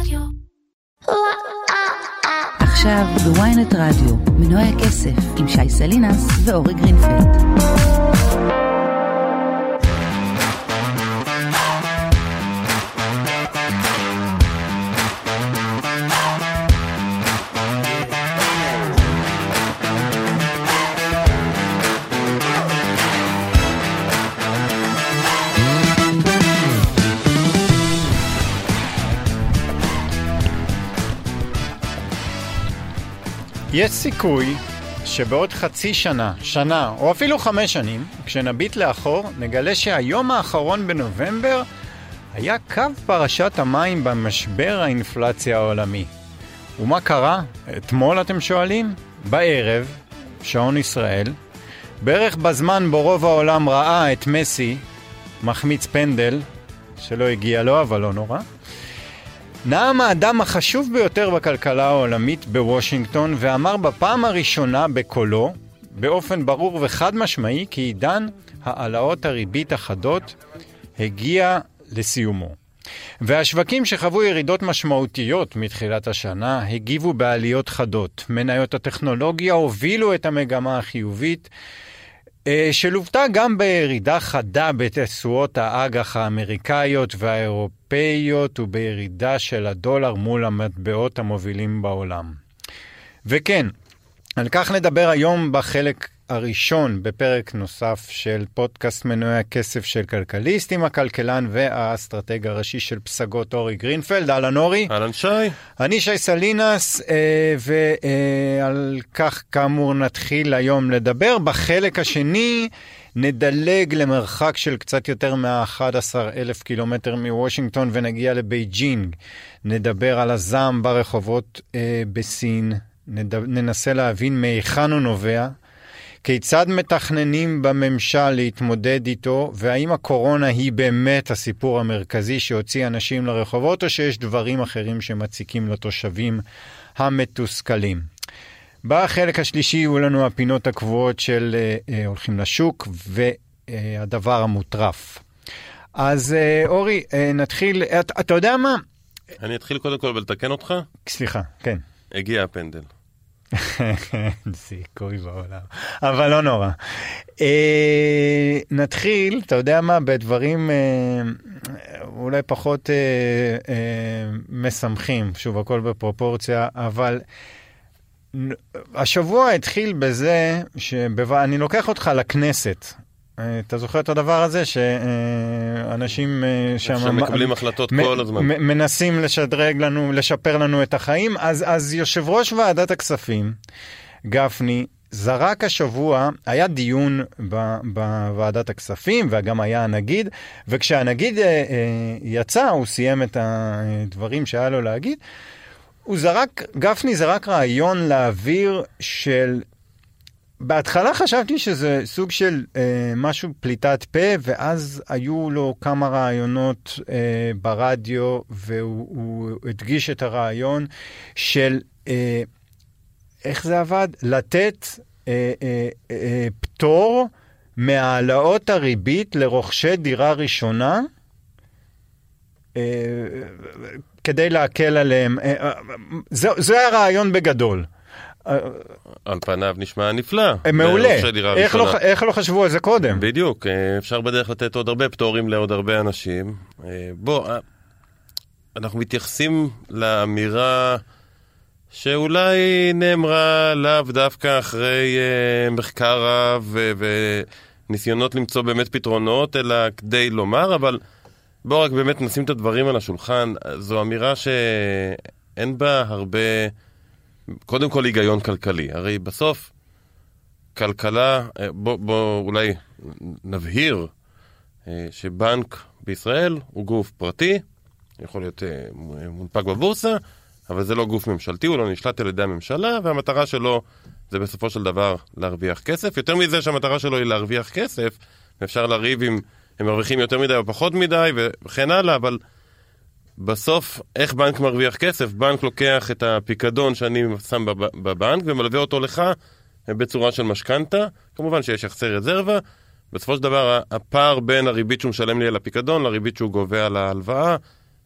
רדיו. עכשיו בוויינט רדיו, מנועי הכסף עם שי סלינס ואורי גרינפלד. יש סיכוי שבעוד חצי שנה, שנה או אפילו חמש שנים, כשנביט לאחור, נגלה שהיום האחרון בנובמבר היה קו פרשת המים במשבר האינפלציה העולמי. ומה קרה? אתמול אתם שואלים? בערב, שעון ישראל, בערך בזמן בו רוב העולם ראה את מסי מחמיץ פנדל, שלא הגיע לו אבל לא נורא, נאם האדם החשוב ביותר בכלכלה העולמית בוושינגטון ואמר בפעם הראשונה בקולו, באופן ברור וחד משמעי, כי עידן העלאות הריבית החדות הגיע לסיומו. והשווקים שחוו ירידות משמעותיות מתחילת השנה הגיבו בעליות חדות. מניות הטכנולוגיה הובילו את המגמה החיובית, שלוותה גם בירידה חדה בתשואות האג"ח האמריקאיות והאירופאיות ובירידה של הדולר מול המטבעות המובילים בעולם. וכן, על כך נדבר היום בחלק הראשון בפרק נוסף של פודקאסט מנועי הכסף של כלכליסט עם הכלכלן והאסטרטג הראשי של פסגות אורי גרינפלד. אהלן אורי. אהלן שי. אני שי סלינס, אה, ועל כך כאמור נתחיל היום לדבר. בחלק השני נדלג למרחק של קצת יותר מ-11 אלף קילומטר מוושינגטון ונגיע לבייג'ינג. נדבר על הזעם ברחובות אה, בסין, נד... ננסה להבין מהיכן הוא נובע. כיצד מתכננים בממשל להתמודד איתו, והאם הקורונה היא באמת הסיפור המרכזי שהוציא אנשים לרחובות, או שיש דברים אחרים שמציקים לתושבים המתוסכלים. בחלק השלישי יהיו לנו הפינות הקבועות של אה, אה, הולכים לשוק והדבר המוטרף. אז אה, אורי, אה, נתחיל, אתה, אתה יודע מה? אני אתחיל קודם כל בלתקן אותך. סליחה, כן. הגיע הפנדל. אין סיכוי בעולם, אבל לא נורא. אה, נתחיל, אתה יודע מה, בדברים אה, אולי פחות אה, אה, משמחים, שוב, הכל בפרופורציה, אבל השבוע התחיל בזה שאני לוקח אותך לכנסת. אתה זוכר את הדבר הזה שאנשים שם שמקבלים החלטות כל הזמן מנסים לשדרג לנו לשפר לנו את החיים אז אז יושב ראש ועדת הכספים גפני זרק השבוע היה דיון ב, בוועדת הכספים וגם היה הנגיד וכשהנגיד יצא הוא סיים את הדברים שהיה לו להגיד. הוא זרק גפני זרק רעיון להעביר של בהתחלה חשבתי שזה סוג של אה, משהו פליטת פה, ואז היו לו כמה רעיונות אה, ברדיו, והוא הדגיש את הרעיון של, אה, איך זה עבד? לתת אה, אה, אה, פטור מהעלאות הריבית לרוכשי דירה ראשונה, אה, כדי להקל עליהם. אה, אה, זה, זה הרעיון בגדול. על פניו נשמע נפלא. מעולה. איך לא, איך לא חשבו על זה קודם? בדיוק, אפשר בדרך לתת עוד הרבה פטורים לעוד הרבה אנשים. בוא, אנחנו מתייחסים לאמירה שאולי נאמרה לאו דווקא אחרי מחקר רב וניסיונות למצוא באמת פתרונות, אלא כדי לומר, אבל בואו רק באמת נשים את הדברים על השולחן. זו אמירה שאין בה הרבה... קודם כל היגיון כלכלי. הרי בסוף, כלכלה, בוא, בוא אולי נבהיר אה, שבנק בישראל הוא גוף פרטי, יכול להיות אה, מונפק בבורסה, אבל זה לא גוף ממשלתי, הוא לא נשלט על ידי הממשלה, והמטרה שלו זה בסופו של דבר להרוויח כסף. יותר מזה שהמטרה שלו היא להרוויח כסף, אפשר לריב אם הם מרוויחים יותר מדי או פחות מדי וכן הלאה, אבל בסוף, איך בנק מרוויח כסף? בנק לוקח את הפיקדון שאני שם בבנק ומלווה אותו לך בצורה של משכנתה. כמובן שיש יחסי רזרבה. בסופו של דבר, הפער בין הריבית שהוא משלם לי על הפיקדון לריבית שהוא גובה על ההלוואה,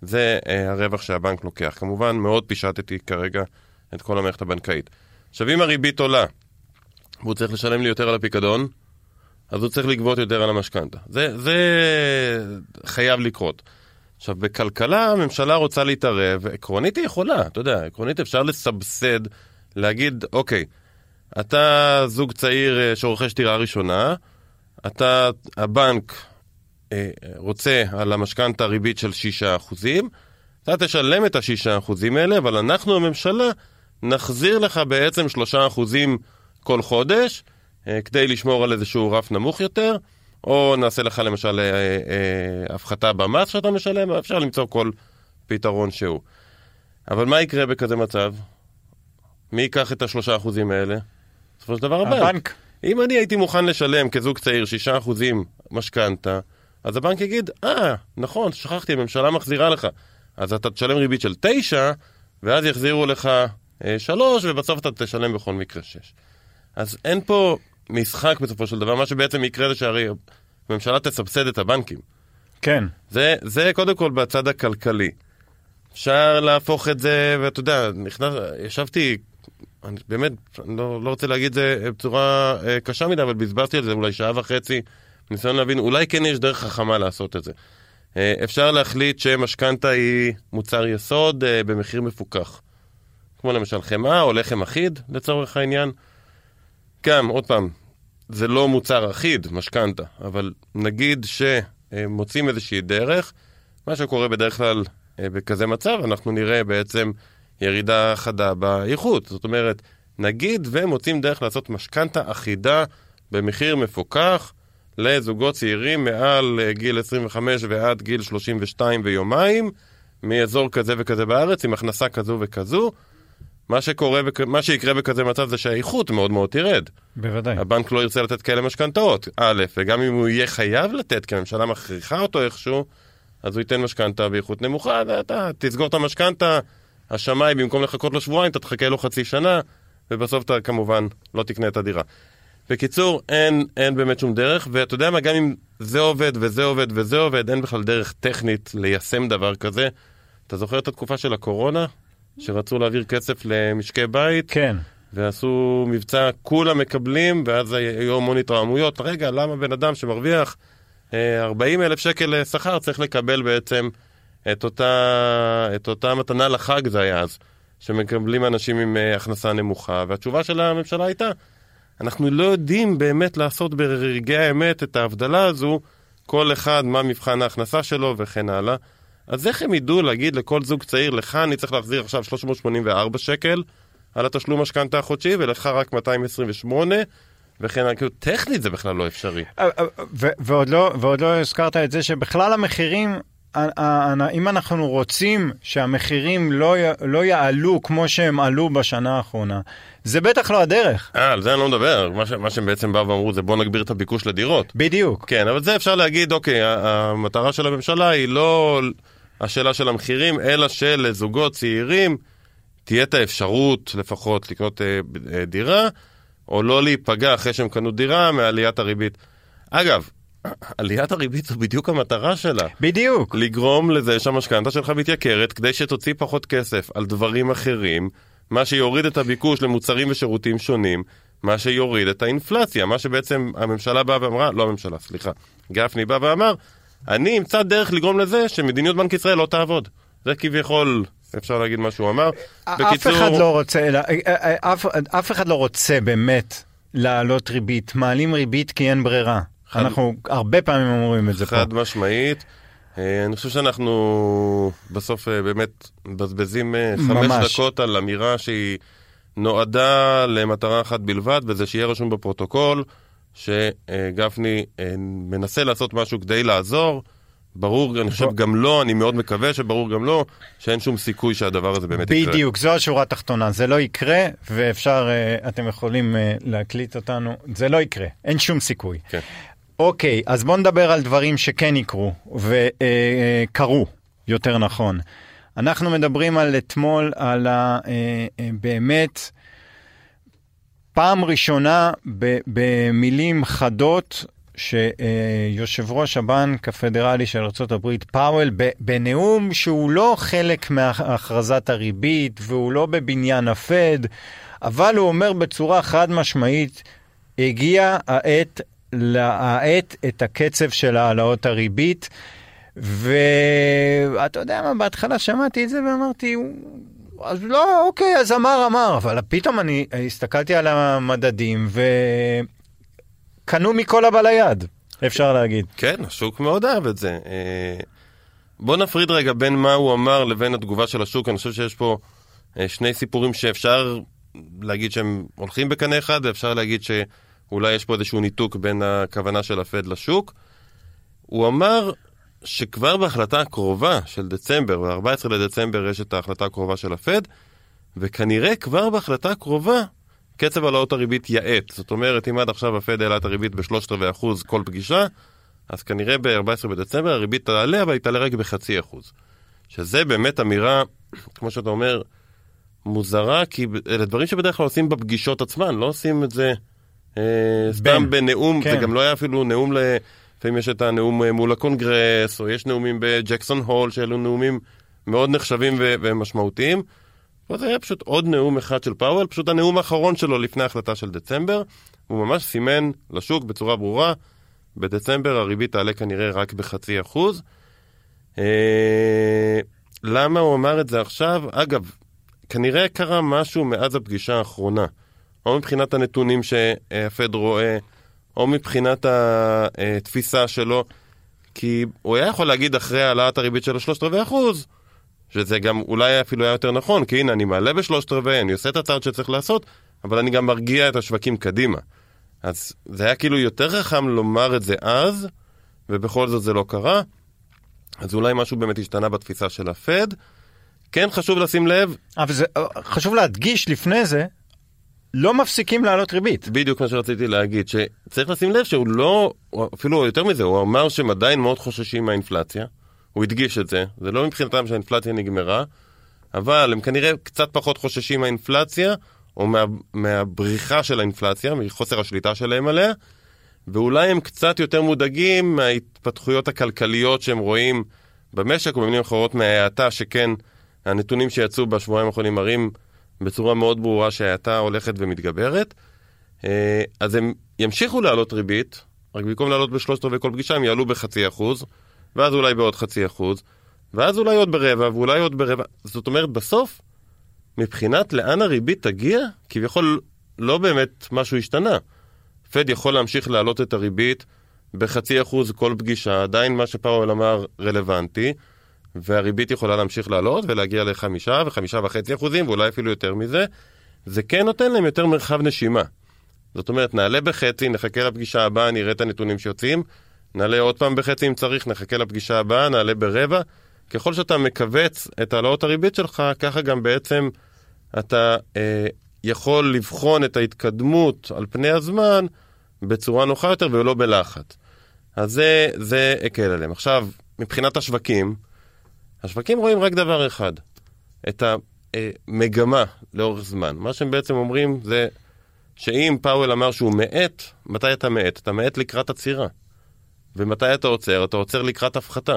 זה אה, הרווח שהבנק לוקח. כמובן, מאוד פישטתי כרגע את כל המערכת הבנקאית. עכשיו, אם הריבית עולה, והוא צריך לשלם לי יותר על הפיקדון, אז הוא צריך לגבות יותר על המשכנתה. זה, זה חייב לקרות. עכשיו, בכלכלה הממשלה רוצה להתערב, עקרונית היא יכולה, אתה יודע, עקרונית אפשר לסבסד, להגיד, אוקיי, אתה זוג צעיר אה, שרוכש דירה ראשונה, אתה, הבנק אה, רוצה על המשכנתה ריבית של 6%, אתה תשלם את ה-6% האלה, אבל אנחנו, הממשלה, נחזיר לך בעצם 3% כל חודש, אה, כדי לשמור על איזשהו רף נמוך יותר, או נעשה לך למשל אה, אה, הפחתה במס שאתה משלם, אפשר למצוא כל פתרון שהוא. אבל מה יקרה בכזה מצב? מי ייקח את השלושה אחוזים האלה? בסופו של דבר הבנק. הבנק. אם אני הייתי מוכן לשלם כזוג צעיר שישה אחוזים משכנתה, אז הבנק יגיד, אה, נכון, שכחתי, הממשלה מחזירה לך. אז אתה תשלם ריבית של תשע, ואז יחזירו לך אה, שלוש, ובסוף אתה תשלם בכל מקרה שש. אז אין פה משחק בסופו של דבר, מה שבעצם יקרה זה שהרי הממשלה תסבסד את הבנקים. כן. זה, זה קודם כל בצד הכלכלי. אפשר להפוך את זה, ואתה יודע, נכנס, ישבתי, אני באמת, אני לא, לא רוצה להגיד את זה בצורה אה, קשה מדי, אבל בזבזתי על זה אולי שעה וחצי, ניסיון להבין, אולי כן יש דרך חכמה לעשות את זה. אה, אפשר להחליט שמשכנתה היא מוצר יסוד אה, במחיר מפוקח. כמו למשל חמאה או לחם אחיד, לצורך העניין. גם, עוד פעם, זה לא מוצר אחיד, משכנתה, אבל נגיד שמוצאים איזושהי דרך, מה שקורה בדרך כלל אה, בכזה מצב, אנחנו נראה בעצם ירידה חדה באיכות. זאת אומרת, נגיד ומוצאים דרך לעשות משכנתה אחידה במחיר מפוקח לזוגות צעירים מעל אה, גיל 25 ועד גיל 32 ויומיים, מאזור כזה וכזה בארץ, עם הכנסה כזו וכזו. מה שקורה, מה שיקרה בכזה מצב זה שהאיכות מאוד מאוד תרד. בוודאי. הבנק לא ירצה לתת כאלה משכנתאות, א', וגם אם הוא יהיה חייב לתת, כי הממשלה מכריחה אותו איכשהו, אז הוא ייתן משכנתה באיכות נמוכה, ואתה תסגור את המשכנתה, השמאי במקום לחכות לו שבועיים, אתה תחכה לו חצי שנה, ובסוף אתה כמובן לא תקנה את הדירה. בקיצור, אין, אין באמת שום דרך, ואתה יודע מה, גם אם זה עובד וזה עובד וזה עובד, אין בכלל דרך טכנית ליישם דבר כזה. אתה זוכר את התקופה של הקורונה? שרצו להעביר כסף למשקי בית, כן. ועשו מבצע, כולם מקבלים, ואז היו המון התרעמויות. רגע, למה בן אדם שמרוויח אה, 40 אלף שקל אה, שכר צריך לקבל בעצם את אותה, את אותה מתנה לחג זה היה אז, שמקבלים אנשים עם אה, הכנסה נמוכה, והתשובה של הממשלה הייתה, אנחנו לא יודעים באמת לעשות ברגעי האמת את ההבדלה הזו, כל אחד מה מבחן ההכנסה שלו וכן הלאה. אז איך הם ידעו להגיד לכל זוג צעיר, לך אני צריך להחזיר עכשיו 384 שקל על התשלום משכנתה החודשי, ולך רק 228, וכן הלאה, כאילו טכנית זה בכלל לא אפשרי. ו- ועוד לא, ועוד לא הזכרת את זה שבכלל המחירים, ה- ה- אם אנחנו רוצים שהמחירים לא, י- לא יעלו כמו שהם עלו בשנה האחרונה, זה בטח לא הדרך. אה, על זה אני לא מדבר. מה, ש- מה שהם בעצם באו ואמרו זה בוא נגביר את הביקוש לדירות. בדיוק. כן, אבל זה אפשר להגיד, אוקיי, המטרה של הממשלה היא לא השאלה של המחירים, אלא שלזוגות צעירים תהיה את האפשרות לפחות לקנות אה, אה, דירה, או לא להיפגע אחרי שהם קנו דירה מעליית הריבית. אגב, עליית הריבית זו בדיוק המטרה שלה. בדיוק. לגרום לזה שהמשכנתה שלך מתייקרת כדי שתוציא פחות כסף על דברים אחרים, מה שיוריד את הביקוש למוצרים ושירותים שונים, מה שיוריד את האינפלציה, מה שבעצם הממשלה באה ואמרה, לא הממשלה, סליחה, גפני בא ואמר, אני אמצא דרך לגרום לזה שמדיניות בנק ישראל לא תעבוד. זה כביכול, אפשר להגיד מה שהוא אמר. אף אחד לא רוצה, אלא- אף, אף אחד לא רוצה באמת להעלות ריבית. מעלים ריבית כי אין ברירה. חד- אנחנו הרבה פעמים אומרים את זה פה. חד משמעית. אה, אני חושב שאנחנו בסוף אה, באמת מבזבזים אה, חמש. דקות על אמירה שהיא נועדה למטרה אחת בלבד, וזה שיהיה רשום בפרוטוקול שגפני אה, מנסה לעשות משהו כדי לעזור. ברור, אני חושב גם לא, אני מאוד מקווה שברור גם לא, שאין שום סיכוי שהדבר הזה באמת יקרה. בדיוק, זו השורה התחתונה, זה לא יקרה, ואפשר, אה, אתם יכולים אה, להקליט אותנו, זה לא יקרה, אין שום סיכוי. כן. אוקיי, אז בואו נדבר על דברים שכן יקרו, וקרו, יותר נכון. אנחנו מדברים על אתמול, על ה, באמת, פעם ראשונה במילים חדות שיושב ראש הבנק הפדרלי של ארה"ב, פאוול, בנאום שהוא לא חלק מהכרזת הריבית והוא לא בבניין הפד, אבל הוא אומר בצורה חד משמעית, הגיע העת להאט את הקצב של העלאות הריבית. ואתה יודע מה, בהתחלה שמעתי את זה ואמרתי, אז לא, אוקיי, אז אמר, אמר, אבל פתאום אני הסתכלתי על המדדים וקנו מכל הבא ליד, אפשר להגיד. כן, השוק מאוד אהב את זה. אה, בוא נפריד רגע בין מה הוא אמר לבין התגובה של השוק, אני חושב שיש פה אה, שני סיפורים שאפשר להגיד שהם הולכים בקנה אחד, ואפשר להגיד שאולי יש פה איזשהו ניתוק בין הכוונה של הפד לשוק. הוא אמר שכבר בהחלטה הקרובה של דצמבר, ב-14 לדצמבר יש את ההחלטה הקרובה של הפד, וכנראה כבר בהחלטה הקרובה קצב העלאות הריבית יאט. זאת אומרת, אם עד עכשיו הפד העלה את הריבית בשלושת רבעי אחוז כל פגישה, אז כנראה ב-14 בדצמבר הריבית תעלה, אבל היא תעלה רק בחצי אחוז. שזה באמת אמירה, כמו שאתה אומר, מוזרה, כי אלה דברים שבדרך כלל עושים בפגישות עצמן, לא עושים את זה אה, סתם בנאום, כן. זה גם לא היה אפילו נאום ל... לפעמים יש את הנאום אה, מול הקונגרס, או יש נאומים בג'קסון הול, שאלו נאומים מאוד נחשבים ו- ומשמעותיים. וזה היה פשוט עוד נאום אחד של פאוול, פשוט הנאום האחרון שלו לפני ההחלטה של דצמבר. הוא ממש סימן לשוק בצורה ברורה, בדצמבר הריבית תעלה כנראה רק בחצי אחוז. אה, למה הוא אמר את זה עכשיו? אגב, כנראה קרה משהו מאז הפגישה האחרונה, או מבחינת הנתונים שהפד רואה, או מבחינת התפיסה שלו, כי הוא היה יכול להגיד אחרי העלאת הריבית של השלושת רבעי אחוז, שזה גם אולי אפילו היה יותר נכון, כי הנה אני מעלה בשלושת רבעי, אני עושה את הצעד שצריך לעשות, אבל אני גם מרגיע את השווקים קדימה. אז זה היה כאילו יותר חכם לומר את זה אז, ובכל זאת זה לא קרה. אז אולי משהו באמת השתנה בתפיסה של הפד. כן חשוב לשים לב. אבל זה חשוב להדגיש לפני זה לא מפסיקים להעלות ריבית. בדיוק מה שרציתי להגיד, שצריך לשים לב שהוא לא, אפילו יותר מזה, הוא אמר שהם עדיין מאוד חוששים מהאינפלציה, הוא הדגיש את זה, זה לא מבחינתם שהאינפלציה נגמרה, אבל הם כנראה קצת פחות חוששים מהאינפלציה, או מה, מהבריחה של האינפלציה, מחוסר השליטה שלהם עליה, ואולי הם קצת יותר מודאגים מההתפתחויות הכלכליות שהם רואים במשק, או במילים אחרות מההאטה שכן, הנתונים שיצאו בשבועיים האחרונים מראים בצורה מאוד ברורה שההאטה הולכת ומתגברת. אה, אז הם ימשיכו לעלות ריבית, רק במקום לעלות בשלושת רבעי כל פגישה הם יעלו בחצי אחוז, ואז אולי בעוד חצי אחוז, ואז אולי עוד ברבע, ואולי עוד ברבע. זאת אומרת, בסוף, מבחינת לאן הריבית תגיע, כביכול לא באמת משהו השתנה. פד יכול להמשיך להעלות את הריבית בחצי אחוז כל פגישה, עדיין מה שפאוול אמר רלוונטי, והריבית יכולה להמשיך לעלות ולהגיע לחמישה וחמישה וחצי אחוזים ואולי אפילו יותר מזה, זה כן נותן להם יותר מרחב נשימה. זאת אומרת, נעלה בחצי, נחכה לפגישה הבאה, נראה את הנתונים שיוצאים, נעלה עוד פעם בחצי אם צריך, נחכה לפגישה הבאה, נעלה ברבע. ככל שאתה מכווץ את העלאות הריבית שלך, ככה גם בעצם אתה אה, יכול לבחון את ההתקדמות על פני הזמן בצורה נוחה יותר ולא בלחץ. אז זה, זה הקל עליהם. עכשיו, מבחינת השווקים, השווקים רואים רק דבר אחד, את המגמה לאורך זמן. מה שהם בעצם אומרים זה שאם פאוול אמר שהוא מאט, מתי אתה מאט? אתה מאט לקראת עצירה. ומתי אתה עוצר? אתה עוצר לקראת הפחתה.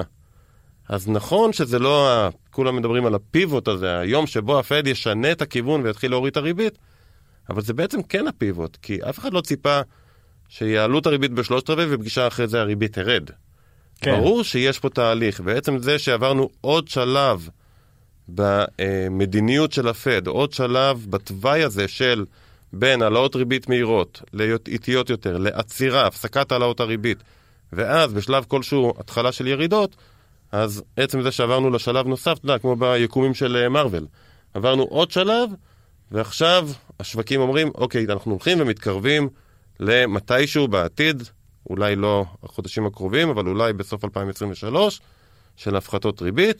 אז נכון שזה לא, ה... כולם מדברים על הפיבוט הזה, היום שבו הפד ישנה את הכיוון ויתחיל להוריד את הריבית, אבל זה בעצם כן הפיבוט, כי אף אחד לא ציפה שיעלו את הריבית בשלושת רבעי ופגישה אחרי זה הריבית תרד. כן. ברור שיש פה תהליך, ועצם זה שעברנו עוד שלב במדיניות של הפד, עוד שלב בתוואי הזה של בין העלאות ריבית מהירות לאיטיות יותר, לעצירה, הפסקת העלאות הריבית, ואז בשלב כלשהו התחלה של ירידות, אז עצם זה שעברנו לשלב נוסף, אתה יודע, כמו ביקומים של מרוויל, עברנו עוד שלב, ועכשיו השווקים אומרים, אוקיי, אנחנו הולכים ומתקרבים למתישהו בעתיד, אולי לא החודשים הקרובים, אבל אולי בסוף 2023, של הפחתות ריבית,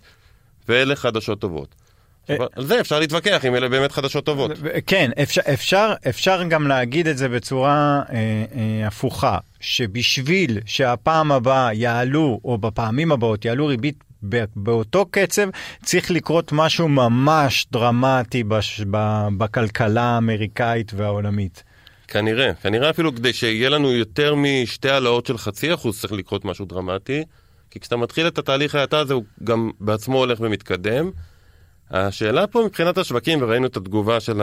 ואלה חדשות טובות. אה, על זה אפשר להתווכח אם אלה באמת חדשות טובות. כן, אפשר, אפשר, אפשר גם להגיד את זה בצורה אה, אה, הפוכה, שבשביל שהפעם הבאה יעלו, או בפעמים הבאות יעלו ריבית באותו קצב, צריך לקרות משהו ממש דרמטי בש, ב, בכלכלה האמריקאית והעולמית. כנראה, כנראה אפילו כדי שיהיה לנו יותר משתי העלאות של חצי אחוז צריך לקרות משהו דרמטי, כי כשאתה מתחיל את התהליך ההאטה הזה הוא גם בעצמו הולך ומתקדם. השאלה פה מבחינת השווקים, וראינו את התגובה של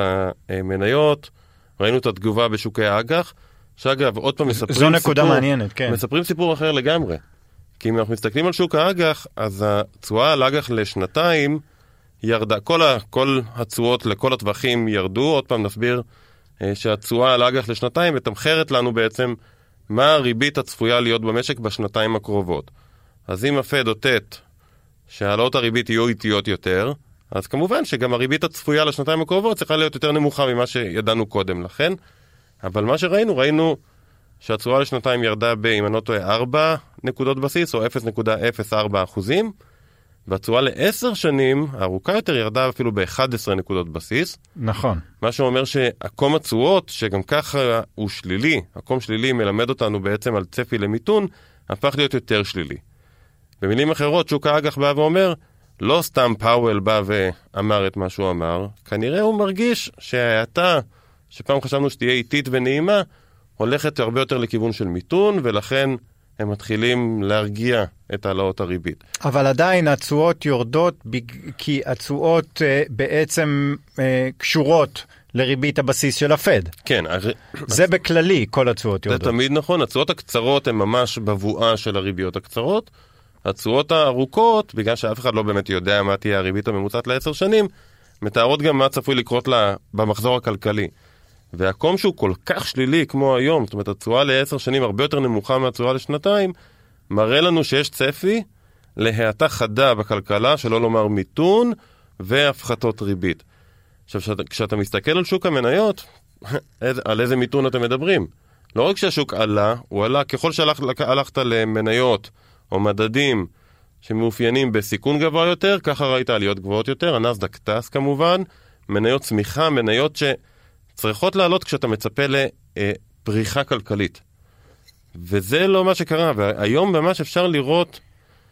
המניות, ראינו את התגובה בשוקי האג"ח, שאגב, עוד פעם מספרים זו נקודה סיפור, מעניינת, כן. מספרים סיפור אחר לגמרי. כי אם אנחנו מסתכלים על שוק האג"ח, אז התשואה על אג"ח לשנתיים ירדה, כל, ה, כל התשואות לכל הטווחים ירדו, עוד פעם נסביר שהתשואה על אג"ח לשנתיים מתמחרת לנו בעצם מה הריבית הצפויה להיות במשק בשנתיים הקרובות. אז אם הפד אותת שהעלאות הריבית יהיו איטיות יותר, אז כמובן שגם הריבית הצפויה לשנתיים הקרובות צריכה להיות יותר נמוכה ממה שידענו קודם לכן. אבל מה שראינו, ראינו שהתשואה לשנתיים ירדה ב, אם אני לא טועה, 4 נקודות בסיס או 0.04 אחוזים, והתשואה לעשר שנים, הארוכה יותר, ירדה אפילו ב-11 נקודות בסיס. נכון. מה שאומר שעקום התשואות, שגם ככה הוא שלילי, עקום שלילי מלמד אותנו בעצם על צפי למיתון, הפך להיות יותר שלילי. במילים אחרות, שוק האג"ח בא ואומר, לא סתם פאוול בא ואמר את מה שהוא אמר, כנראה הוא מרגיש שההאטה, שפעם חשבנו שתהיה איטית ונעימה, הולכת הרבה יותר לכיוון של מיתון, ולכן הם מתחילים להרגיע את העלאות הריבית. אבל עדיין התשואות יורדות בג... כי התשואות אה, בעצם אה, קשורות לריבית הבסיס של הפד. כן. הר... זה בכללי, כל התשואות זה יורדות. תמיד נכון, התשואות הקצרות הן ממש בבואה של הריביות הקצרות. התשואות הארוכות, בגלל שאף אחד לא באמת יודע מה תהיה הריבית הממוצעת לעשר שנים, מתארות גם מה צפוי לקרות לה במחזור הכלכלי. והקום שהוא כל כך שלילי כמו היום, זאת אומרת התשואה לעשר שנים הרבה יותר נמוכה מהתשואה לשנתיים, מראה לנו שיש צפי להאטה חדה בכלכלה, שלא לומר מיתון והפחתות ריבית. עכשיו, כשאתה, כשאתה מסתכל על שוק המניות, על איזה מיתון אתם מדברים? לא רק שהשוק עלה, הוא עלה ככל שהלכת למניות או מדדים שמאופיינים בסיכון גבוה יותר, ככה ראית עליות גבוהות יותר, הנסדק טס כמובן, מניות צמיחה, מניות שצריכות לעלות כשאתה מצפה לפריחה כלכלית. וזה לא מה שקרה, והיום ממש אפשר לראות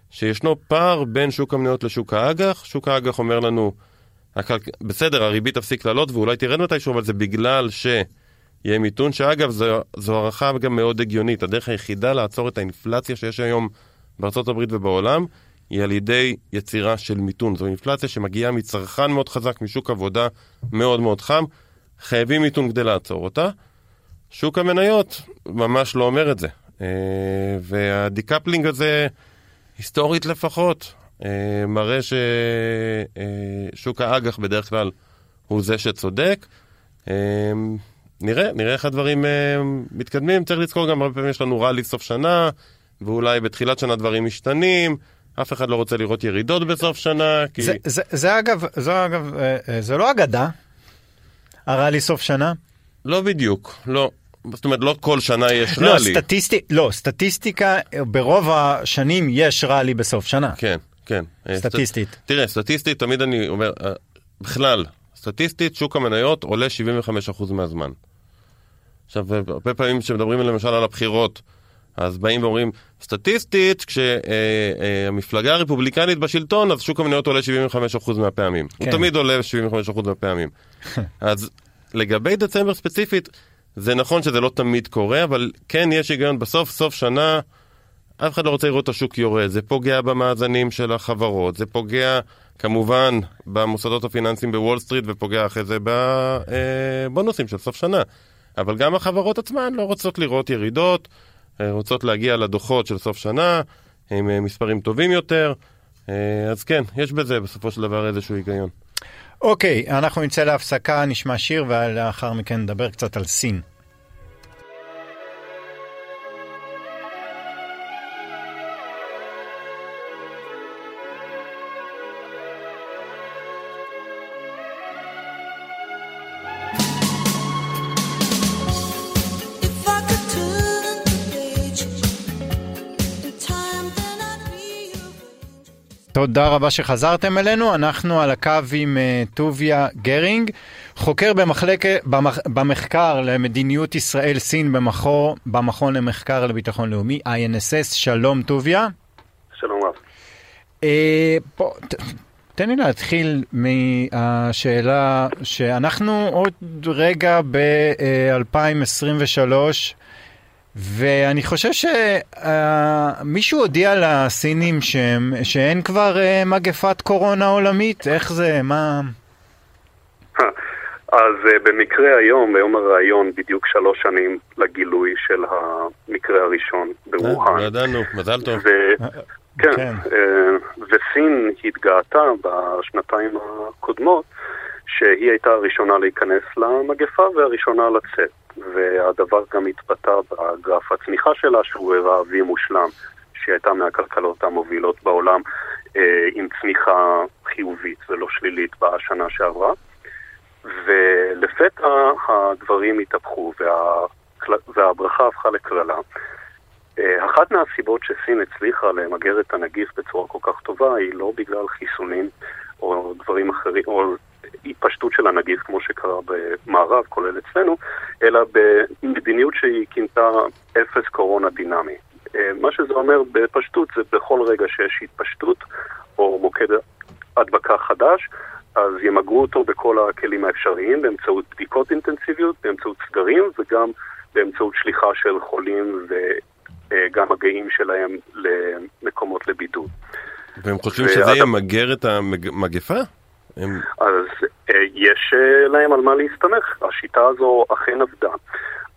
שישנו פער בין שוק המניות לשוק האג"ח. שוק האג"ח אומר לנו, הכלכ... בסדר, הריבית תפסיק לעלות ואולי תרד מתישהו, אבל זה בגלל שיהיה מיתון, שאגב, זו, זו הערכה גם מאוד הגיונית. הדרך היחידה לעצור את האינפלציה שיש היום הברית ובעולם, היא על ידי יצירה של מיתון. זו אינפלציה שמגיעה מצרכן מאוד חזק, משוק עבודה מאוד מאוד חם. חייבים מיתון כדי לעצור אותה. שוק המניות ממש לא אומר את זה. אה, והדיקפלינג הזה, היסטורית לפחות, אה, מראה ששוק האג"ח בדרך כלל הוא זה שצודק. אה, נראה, נראה איך הדברים אה, מתקדמים. צריך לזכור גם, הרבה פעמים יש לנו רלי סוף שנה, ואולי בתחילת שנה דברים משתנים. אף אחד לא רוצה לראות ירידות בסוף שנה, כי... זה, זה, זה אגב, זו אגב, אה, אה, זה לא אגדה, הרלי סוף שנה. לא בדיוק, לא. זאת אומרת, לא כל שנה יש לא, רלי. סטטיסטי, לא, סטטיסטיקה, ברוב השנים יש רלי בסוף שנה. כן, כן. אה, סטטיסטית. סט... תראה, סטטיסטית, תמיד אני אומר, אה, בכלל, סטטיסטית, שוק המניות עולה 75% מהזמן. עכשיו, הרבה פעמים כשמדברים למשל על הבחירות, אז באים ואומרים, סטטיסטית, כשהמפלגה הרפובליקנית בשלטון, אז שוק המניות עולה 75% מהפעמים. כן. הוא תמיד עולה 75% מהפעמים. אז לגבי דצמבר ספציפית, זה נכון שזה לא תמיד קורה, אבל כן יש היגיון, בסוף, סוף שנה, אף אחד לא רוצה לראות את השוק יורד. זה פוגע במאזנים של החברות, זה פוגע כמובן במוסדות הפיננסיים בוול סטריט, ופוגע אחרי זה בבונוסים של סוף שנה. אבל גם החברות עצמן לא רוצות לראות ירידות, אה, רוצות להגיע לדוחות של סוף שנה עם אה, מספרים טובים יותר. אה, אז כן, יש בזה בסופו של דבר איזשהו היגיון. אוקיי, אנחנו נצא להפסקה, נשמע שיר, ולאחר מכן נדבר קצת על סין. תודה רבה שחזרתם אלינו, אנחנו על הקו עם אה, טוביה גרינג, חוקר במחלק... במח... במחקר למדיניות ישראל-סין במכור... במכון למחקר לביטחון לאומי, INSS, שלום טוביה. שלום רב. אה, בוא, ת... תן לי להתחיל מהשאלה שאנחנו עוד רגע ב-2023, ואני חושב שמישהו הודיע לסינים שהם, שאין כבר אה, מגפת קורונה עולמית? איך זה? מה... אז uh, במקרה היום, ביום הראיון, בדיוק שלוש שנים לגילוי של המקרה הראשון ברוהאן. ידענו, מזל טוב. כן, כן. אה, וסין התגאתה בשנתיים הקודמות שהיא הייתה הראשונה להיכנס למגפה והראשונה לצאת. והדבר גם התבטא בגרף הצמיחה שלה, שהוא הראה וי מושלם, שהיא הייתה מהכלכלות המובילות בעולם אה, עם צמיחה חיובית ולא שלילית בשנה שעברה. ולפתע הדברים התהפכו וה... והברכה הפכה לקללה. אה, אחת מהסיבות שסין הצליחה למגר את הנגיף בצורה כל כך טובה היא לא בגלל חיסונים או דברים אחרים, או התפשטות של הנגיף כמו שקרה במערב, כולל אצלנו, אלא במדיניות שהיא כינתה אפס קורונה דינמי. אה, מה שזה אומר בפשטות זה בכל רגע שיש התפשטות או מוקד הדבקה חדש, אז ימגרו אותו בכל הכלים האפשריים באמצעות בדיקות אינטנסיביות, באמצעות סגרים וגם באמצעות שליחה של חולים וגם מגעים שלהם למקומות לבידוד. והם חושבים שזה ימגר את המגפה? הם... אז אה, יש אה, להם על מה להסתמך. השיטה הזו אכן עבדה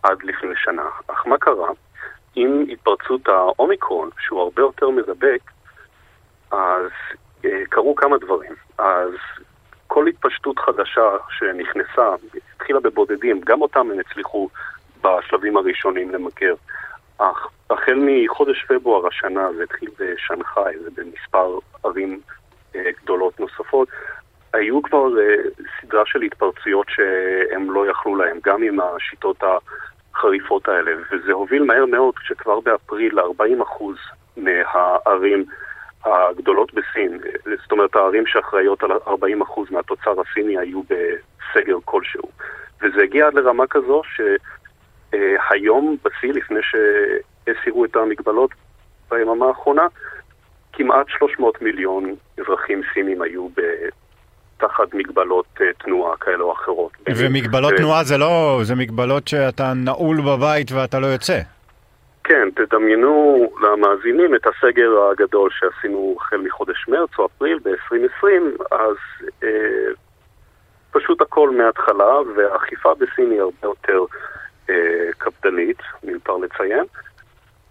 עד לפני שנה, אך מה קרה? עם התפרצות האומיקרון, שהוא הרבה יותר מדבק, אז אה, קרו כמה דברים. אז כל התפשטות חדשה שנכנסה, התחילה בבודדים, גם אותם הם הצליחו בשלבים הראשונים למגר. אך החל מחודש פברואר השנה, זה התחיל בשנגחאי ובמספר ערים אה, גדולות נוספות, היו כבר אה, סדרה של התפרצויות שהם לא יכלו להם, גם עם השיטות החריפות האלה, וזה הוביל מהר מאוד, כשכבר באפריל 40% מהערים הגדולות בסין, אה, זאת אומרת הערים שאחראיות על 40% מהתוצר הסיני היו בסגר כלשהו. וזה הגיע עד לרמה כזו שהיום בשיא, לפני שהסירו את המגבלות ביממה האחרונה, כמעט 300 מיליון אזרחים סינים היו ב... תחת מגבלות אה, תנועה כאלה או אחרות. ומגבלות תנועה זה לא, זה מגבלות שאתה נעול בבית ואתה לא יוצא. כן, תדמיינו למאזינים את הסגר הגדול שעשינו החל מחודש מרץ או אפריל ב-2020, אז אה, פשוט הכל מההתחלה, והאכיפה בסין היא הרבה יותר אה, קפדנית, מיותר לציין,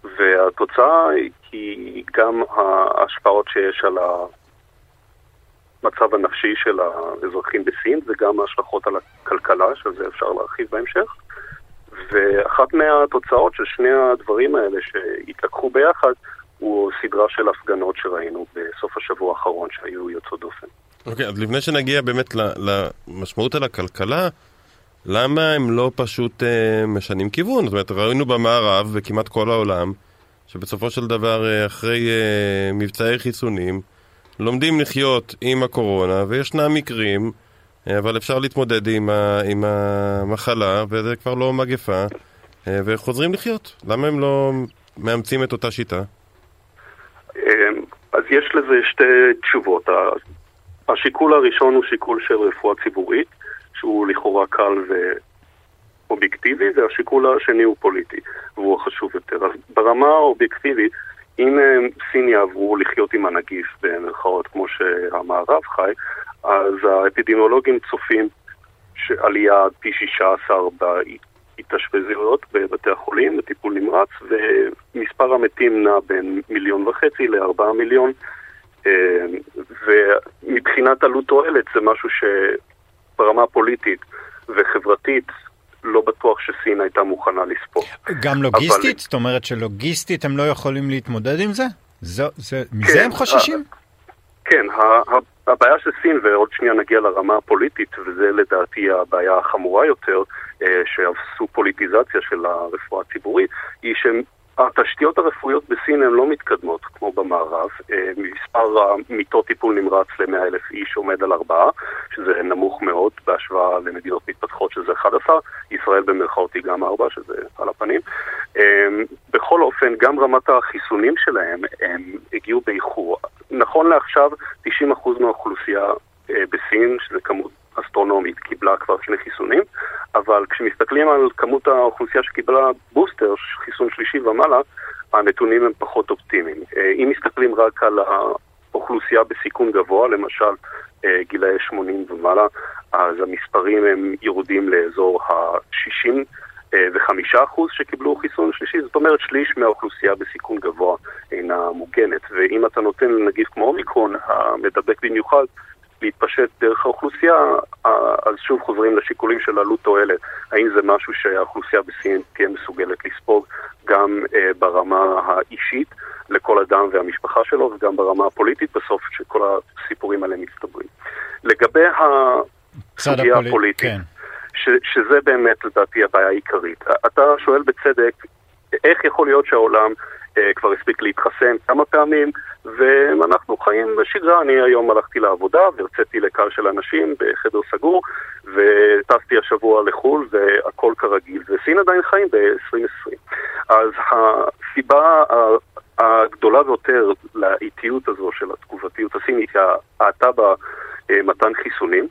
והתוצאה היא גם ההשפעות שיש על המצב הנפשי של האזרחים בסין, וגם ההשלכות על הכלכלה, שזה אפשר להרחיב בהמשך. ואחת מהתוצאות של שני הדברים האלה שהתלקחו ביחד הוא סדרה של הפגנות שראינו בסוף השבוע האחרון שהיו יוצאות דופן. אוקיי, אז לפני שנגיע באמת למשמעות על הכלכלה, למה הם לא פשוט אה, משנים כיוון? זאת אומרת, ראינו במערב וכמעט כל העולם, שבסופו של דבר, אה, אחרי אה, מבצעי חיסונים, לומדים לחיות עם הקורונה, וישנם מקרים, אה, אבל אפשר להתמודד עם, ה, עם המחלה, וזה כבר לא מגפה, אה, וחוזרים לחיות. למה הם לא מאמצים את אותה שיטה? אמ, אז יש לזה שתי תשובות. השיקול הראשון הוא שיקול של רפואה ציבורית, שהוא לכאורה קל ואובייקטיבי, והשיקול השני הוא פוליטי, והוא החשוב יותר. אז ברמה האובייקטיבית, אם אמ, סין יעברו לחיות עם הנגיף, במרכאות, כמו שהמערב חי, אז האפידמיולוגים צופים שעלייה פי 16 בהתאשפזויות בבתי החולים, בטיפול נמרץ, ומספר המתים נע בין מיליון וחצי לארבעה מיליון, אה, ומבחינת עלות תועלת זה משהו שברמה פוליטית וחברתית לא בטוח שסין הייתה מוכנה לספוג. גם לוגיסטית? זאת אומרת שלוגיסטית הם לא יכולים להתמודד עם זה? זה, מזה כן, הם חוששים? כן, ה- ה- הבעיה של סין, ועוד שנייה נגיע לרמה הפוליטית, וזה לדעתי הבעיה החמורה יותר, אה, שעשו פוליטיזציה של הרפואה הציבורית, היא שהתשתיות הרפואיות בסין הן לא מתקדמות כמו במערב. אה, מספר המיטות טיפול נמרץ ל-100 אלף איש עומד על ארבעה, שזה נמוך מאוד בהשוואה למדינות מתפתחות שזה 11, ישראל במרכאות היא גם ארבע, שזה על הפנים. אה, בכל אופן, גם רמת החיסונים שלהם, הם הגיעו באיחור. נכון לעכשיו 90% מהאוכלוסייה אה, בסין, שזו כמות אסטרונומית, קיבלה כבר שני חיסונים, אבל כשמסתכלים על כמות האוכלוסייה שקיבלה בוסטר, חיסון שלישי ומעלה, הנתונים הם פחות אופטימיים. אה, אם מסתכלים רק על האוכלוסייה בסיכון גבוה, למשל אה, גילאי 80 ומעלה, אז המספרים הם יורדים לאזור ה-60 וחמישה אחוז שקיבלו חיסון שלישי, זאת אומרת שליש מהאוכלוסייה בסיכון גבוה אינה מוגנת. ואם אתה נותן לנגיף כמו אומיקרון, המדבק במיוחד, להתפשט דרך האוכלוסייה, אז שוב חוזרים לשיקולים של עלות תועלת. האם זה משהו שהאוכלוסייה בסין תהיה מסוגלת לספוג גם אה, ברמה האישית לכל אדם והמשפחה שלו, וגם ברמה הפוליטית בסוף, שכל הסיפורים האלה מצטברים. לגבי הסוגיה הפוליט- הפוליטית, כן. ש, שזה באמת לדעתי הבעיה העיקרית. אתה שואל בצדק, איך יכול להיות שהעולם כבר הספיק להתחסן כמה פעמים, ואנחנו חיים בשגרה. אני היום הלכתי לעבודה והרציתי לקהל של אנשים בחדר סגור, וטסתי השבוע לחו"ל והכל כרגיל, וסין עדיין חיים ב-2020. אז הסיבה הגדולה ביותר לאיטיות הזו של התגובתיות הסינית היא ההאטה במתן חיסונים.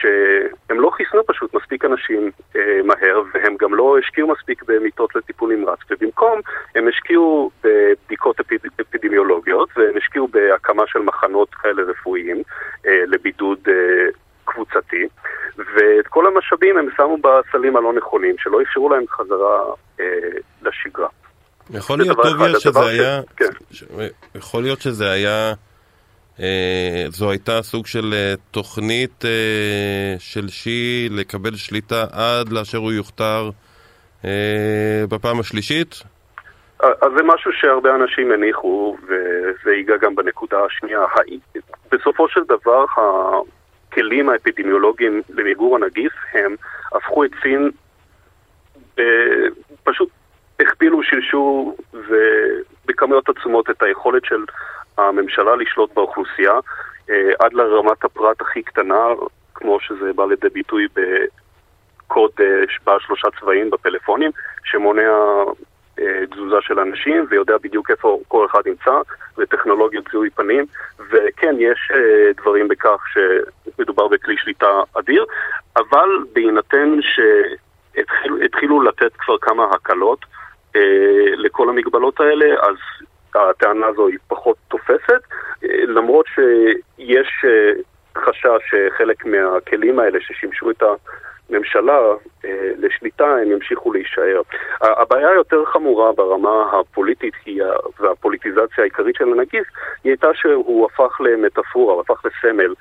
שהם לא חיסנו פשוט מספיק אנשים אה, מהר, והם גם לא השקיעו מספיק במיטות לטיפול נמרץ, ובמקום הם השקיעו בבדיקות אפיד, אפידמיולוגיות, והם השקיעו בהקמה של מחנות כאלה רפואיים אה, לבידוד אה, קבוצתי, ואת כל המשאבים הם שמו בסלים הלא נכונים, שלא אפשרו להם חזרה אה, לשגרה. יכול להיות, אחד. שזה היה... כן. ש- יכול להיות שזה היה... אה, זו הייתה סוג של אה, תוכנית אה, של שי לקבל שליטה עד לאשר הוא יוכתר בפעם השלישית? אז זה משהו שהרבה אנשים הניחו, וזה ייגע גם בנקודה השנייה. בסופו של דבר, הכלים האפידמיולוגיים למיגור הנגיף הם הפכו את סין, פשוט הכפילו, שילשו בכמויות עצומות את היכולת של הממשלה לשלוט באוכלוסייה, אה, עד לרמת הפרט הכי קטנה, כמו שזה בא לידי ביטוי בקוד אה, בעל שלושה צבעים בפלאפונים, שמונע אה, תזוזה של אנשים ויודע בדיוק איפה כל אחד נמצא, וטכנולוגיות זיהוי פנים, וכן, יש דברים בכך שמדובר בכלי שליטה אדיר, אבל בהינתן שהתחילו לתת כבר כמה הקלות לכל המגבלות האלה, אז הטענה הזו היא פחות תופסת, אה, למרות שיש אה, חשש שחלק מהכלים האלה ששימשו את הממשלה אה, לשליטה, הם ימשיכו להישאר. הבעיה היותר חמורה ברמה הפוליטית היא, והפוליטיזציה העיקרית של הנגיף, היא הייתה שהוא הפך למטאפורה, הפך לסמל.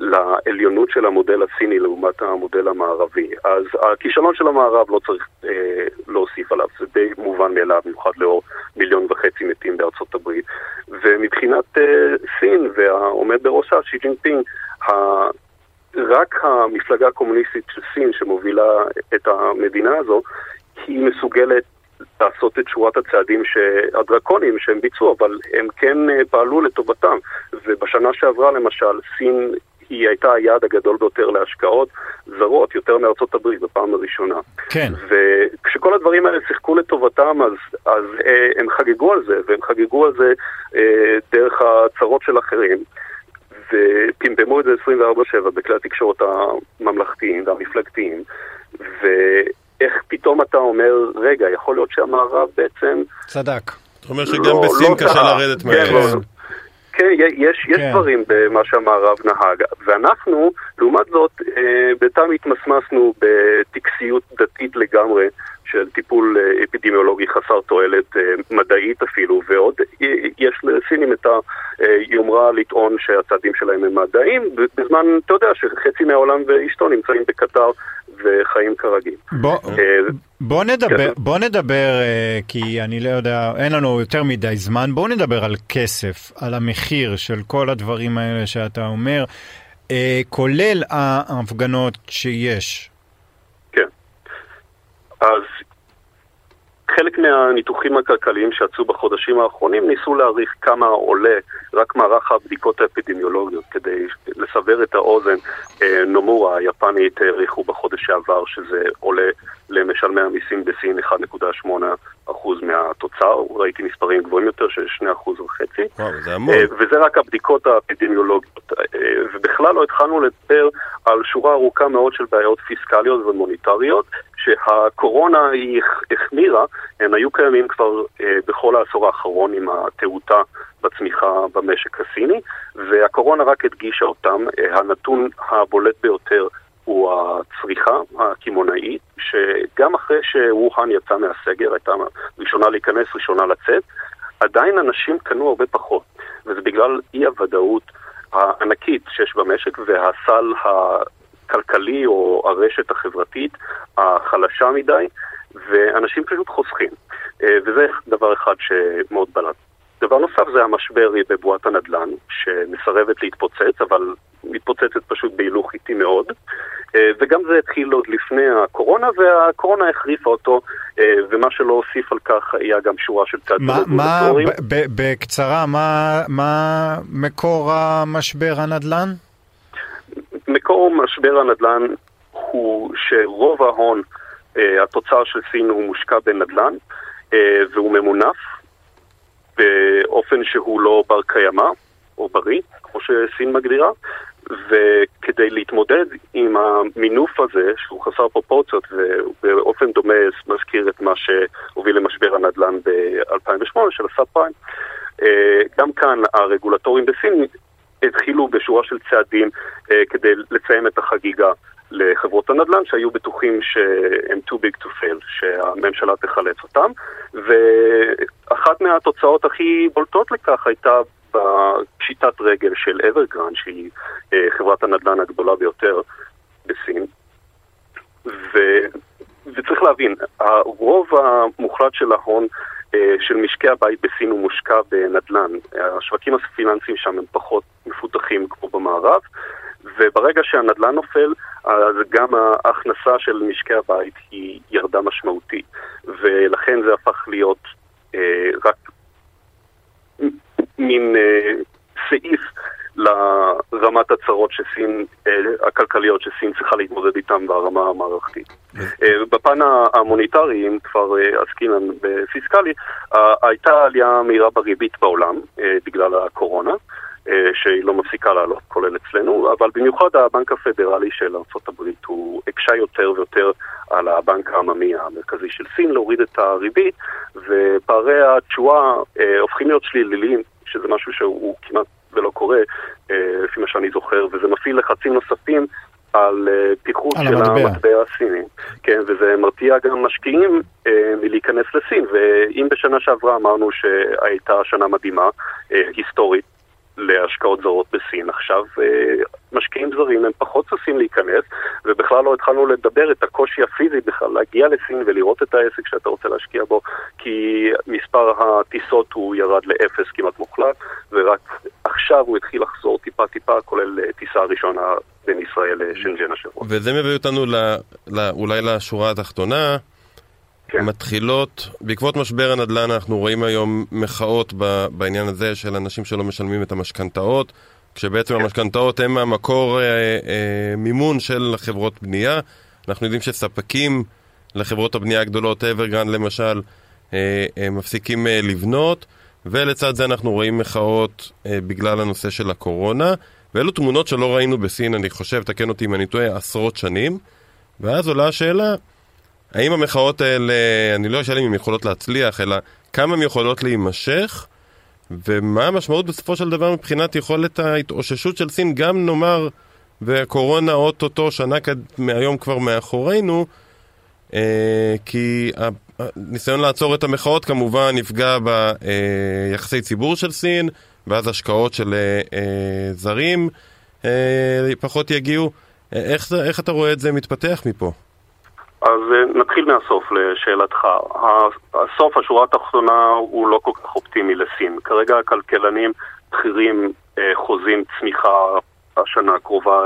לעליונות של המודל הסיני לעומת המודל המערבי. אז הכישלון של המערב לא צריך אה, להוסיף עליו, זה די מובן מאליו, במיוחד לאור מיליון וחצי מתים בארצות הברית. ומבחינת אה, סין והעומד בראשה, שי ג'ינפינג, ה... רק המפלגה הקומוניסטית של סין שמובילה את המדינה הזו, היא מסוגלת לעשות את שורת הצעדים הדרקוניים שהם ביצעו, אבל הם כן אה, פעלו לטובתם. ובשנה שעברה למשל, סין היא הייתה היעד הגדול ביותר להשקעות זרות, יותר מארצות הברית בפעם הראשונה. כן. וכשכל הדברים האלה שיחקו לטובתם, אז, אז אה, הם חגגו על זה, והם חגגו על זה אה, דרך הצרות של אחרים. ופמפמו את זה 24/7 בכלי התקשורת הממלכתיים והמפלגתיים, ואיך פתאום אתה אומר, רגע, יכול להיות שהמערב בעצם... צדק. אתה אומר שגם לא- בסין לא קשה. לרדת כן, מהעץ. לא- כן, יש, יש כן. דברים במה שהמערב נהג, ואנחנו, לעומת זאת, אה, בינתיים התמסמסנו בטקסיות דתית לגמרי של טיפול אה, אפידמיולוגי חסר תועלת, אה, מדעית אפילו, ועוד יש לסינים את היומרה לטעון שהצעדים שלהם הם מדעיים, בזמן, אתה יודע, שחצי מהעולם ואשתו נמצאים בקטר וחיים כרגיל. בוא, אה, בוא נדבר, כן. בוא נדבר, אה, כי אני לא יודע, אין לנו יותר מדי זמן, בואו נדבר על כסף, על המחיר של כל הדברים האלה שאתה אומר, אה, כולל ההפגנות שיש. כן. אז חלק מהניתוחים הכלכליים שיצאו בחודשים האחרונים ניסו להעריך כמה עולה רק מערך הבדיקות האפידמיולוגיות כדי לסבר את האוזן. אה, נומורה היפנית העריכו בחודש שעבר שזה עולה למשלמי המיסים בסין 1.8% מהתוצר, ראיתי מספרים גבוהים יותר של 2% וחצי. וואו, זה המון. אה, וזה רק הבדיקות האפידמיולוגיות. אה, ובכלל לא התחלנו לדבר על שורה ארוכה מאוד של בעיות פיסקליות ומוניטריות, שהקורונה היא הח- החמירה, הם היו קיימים כבר אה, בכל העשור האחרון עם התאותה בצמיחה במשק הסיני, והקורונה רק הדגישה אותם. אה, הנתון הבולט ביותר הוא הצריכה הקמעונאית, שגם אחרי שווהאן יצא מהסגר, הייתה ראשונה להיכנס, ראשונה לצאת, עדיין אנשים קנו הרבה פחות, וזה בגלל אי הוודאות הענקית שיש במשק והסל הכלכלי או הרשת החברתית החלשה מדי, ואנשים פשוט חוסכים. אה, וזה דבר אחד שמאוד בלט. דבר נוסף זה המשבר בבועת הנדל"ן, שמסרבת להתפוצץ, אבל מתפוצצת פשוט בהילוך איטי מאוד. אה, וגם זה התחיל עוד לפני הקורונה, והקורונה החריפה אותו, אה, ומה שלא הוסיף על כך היה גם שורה של צעדים רגולטוריים. בקצרה, מה, מה מקור המשבר הנדל"ן? מקור משבר הנדל"ן הוא שרוב ההון, אה, התוצר של סין הוא מושקע בנדל"ן, אה, והוא ממונף באופן שהוא לא בר קיימא או בריא, כמו שסין מגדירה, וכדי להתמודד עם המינוף הזה, שהוא חסר פרופורציות ובאופן דומה מזכיר את מה שהוביל למשבר הנדל"ן ב-2008 של הסאב פריים, אה, גם כאן הרגולטורים בסין התחילו בשורה של צעדים אה, כדי לציין את החגיגה לחברות הנדל"ן שהיו בטוחים שהם too big to fail, שהממשלה תחלץ אותם, ואחת מהתוצאות הכי בולטות לכך הייתה בפשיטת רגל של אברגרן, שהיא אה, חברת הנדל"ן הגדולה ביותר בסין. ו... וצריך להבין, הרוב המוחלט של ההון של משקי הבית בסין הוא מושקע בנדל"ן. השווקים הפיננסיים שם הם פחות מפותחים כמו במערב, וברגע שהנדל"ן נופל, אז גם ההכנסה של משקי הבית היא ירדה משמעותית, ולכן זה הפך להיות אה, רק מין אה, סעיף לרמת הצרות שסין, אה, הכלכליות שסין צריכה להתמודד איתן ברמה המערכתית. אה, בפן המוניטרי, אם כבר אה, עסקינן בפיסקלי, הייתה עלייה מהירה בריבית בעולם בגלל הקורונה. שהיא לא מפסיקה לעלות, כולל אצלנו, אבל במיוחד הבנק הפדרלי של ארה"ב הוא הקשה יותר ויותר על הבנק העממי המרכזי של סין להוריד את הריבית, ופערי התשואה אה, הופכים להיות שליליים, שזה משהו שהוא כמעט ולא קורה, אה, לפי מה שאני זוכר, וזה מפעיל לחצים נוספים על אה, פיחות של המטבע. המטבע הסיני. כן, וזה מרתיע גם משקיעים אה, מלהיכנס לסין, ואם בשנה שעברה אמרנו שהייתה שנה מדהימה, אה, היסטורית, להשקעות זרות בסין. עכשיו אה, משקיעים זרים הם פחות ששים להיכנס, ובכלל לא התחלנו לדבר את הקושי הפיזי בכלל להגיע לסין ולראות את העסק שאתה רוצה להשקיע בו, כי מספר הטיסות הוא ירד לאפס כמעט מוחלט, ורק עכשיו הוא התחיל לחזור טיפה טיפה, כולל אה, טיסה ראשונה בין ישראל לשנג'ן השבוע. וזה מביא אותנו ל, ל, אולי לשורה התחתונה. כן. מתחילות, בעקבות משבר הנדל"ן אנחנו רואים היום מחאות ב, בעניין הזה של אנשים שלא משלמים את המשכנתאות, כשבעצם המשכנתאות הם המקור אה, אה, מימון של חברות בנייה. אנחנו יודעים שספקים לחברות הבנייה הגדולות, אברגרנד למשל, אה, אה, מפסיקים אה, לבנות, ולצד זה אנחנו רואים מחאות אה, בגלל הנושא של הקורונה, ואלו תמונות שלא ראינו בסין, אני חושב, תקן אותי אם אני טועה, עשרות שנים, ואז עולה השאלה, האם המחאות האלה, אני לא אשאל אם הן יכולות להצליח, אלא כמה הן יכולות להימשך, ומה המשמעות בסופו של דבר מבחינת יכולת ההתאוששות של סין, גם נאמר, והקורונה אוטוטו שנה כד... מהיום כבר מאחורינו, אה, כי הניסיון לעצור את המחאות כמובן יפגע ביחסי ציבור של סין, ואז השקעות של אה, אה, זרים אה, פחות יגיעו. אה, איך, איך אתה רואה את זה מתפתח מפה? אז אה, נתחיל מהסוף לשאלתך. הסוף, השורה התחתונה, הוא לא כל כך אופטימי לסין. כרגע הכלכלנים בכירים אה, חוזים צמיחה השנה הקרובה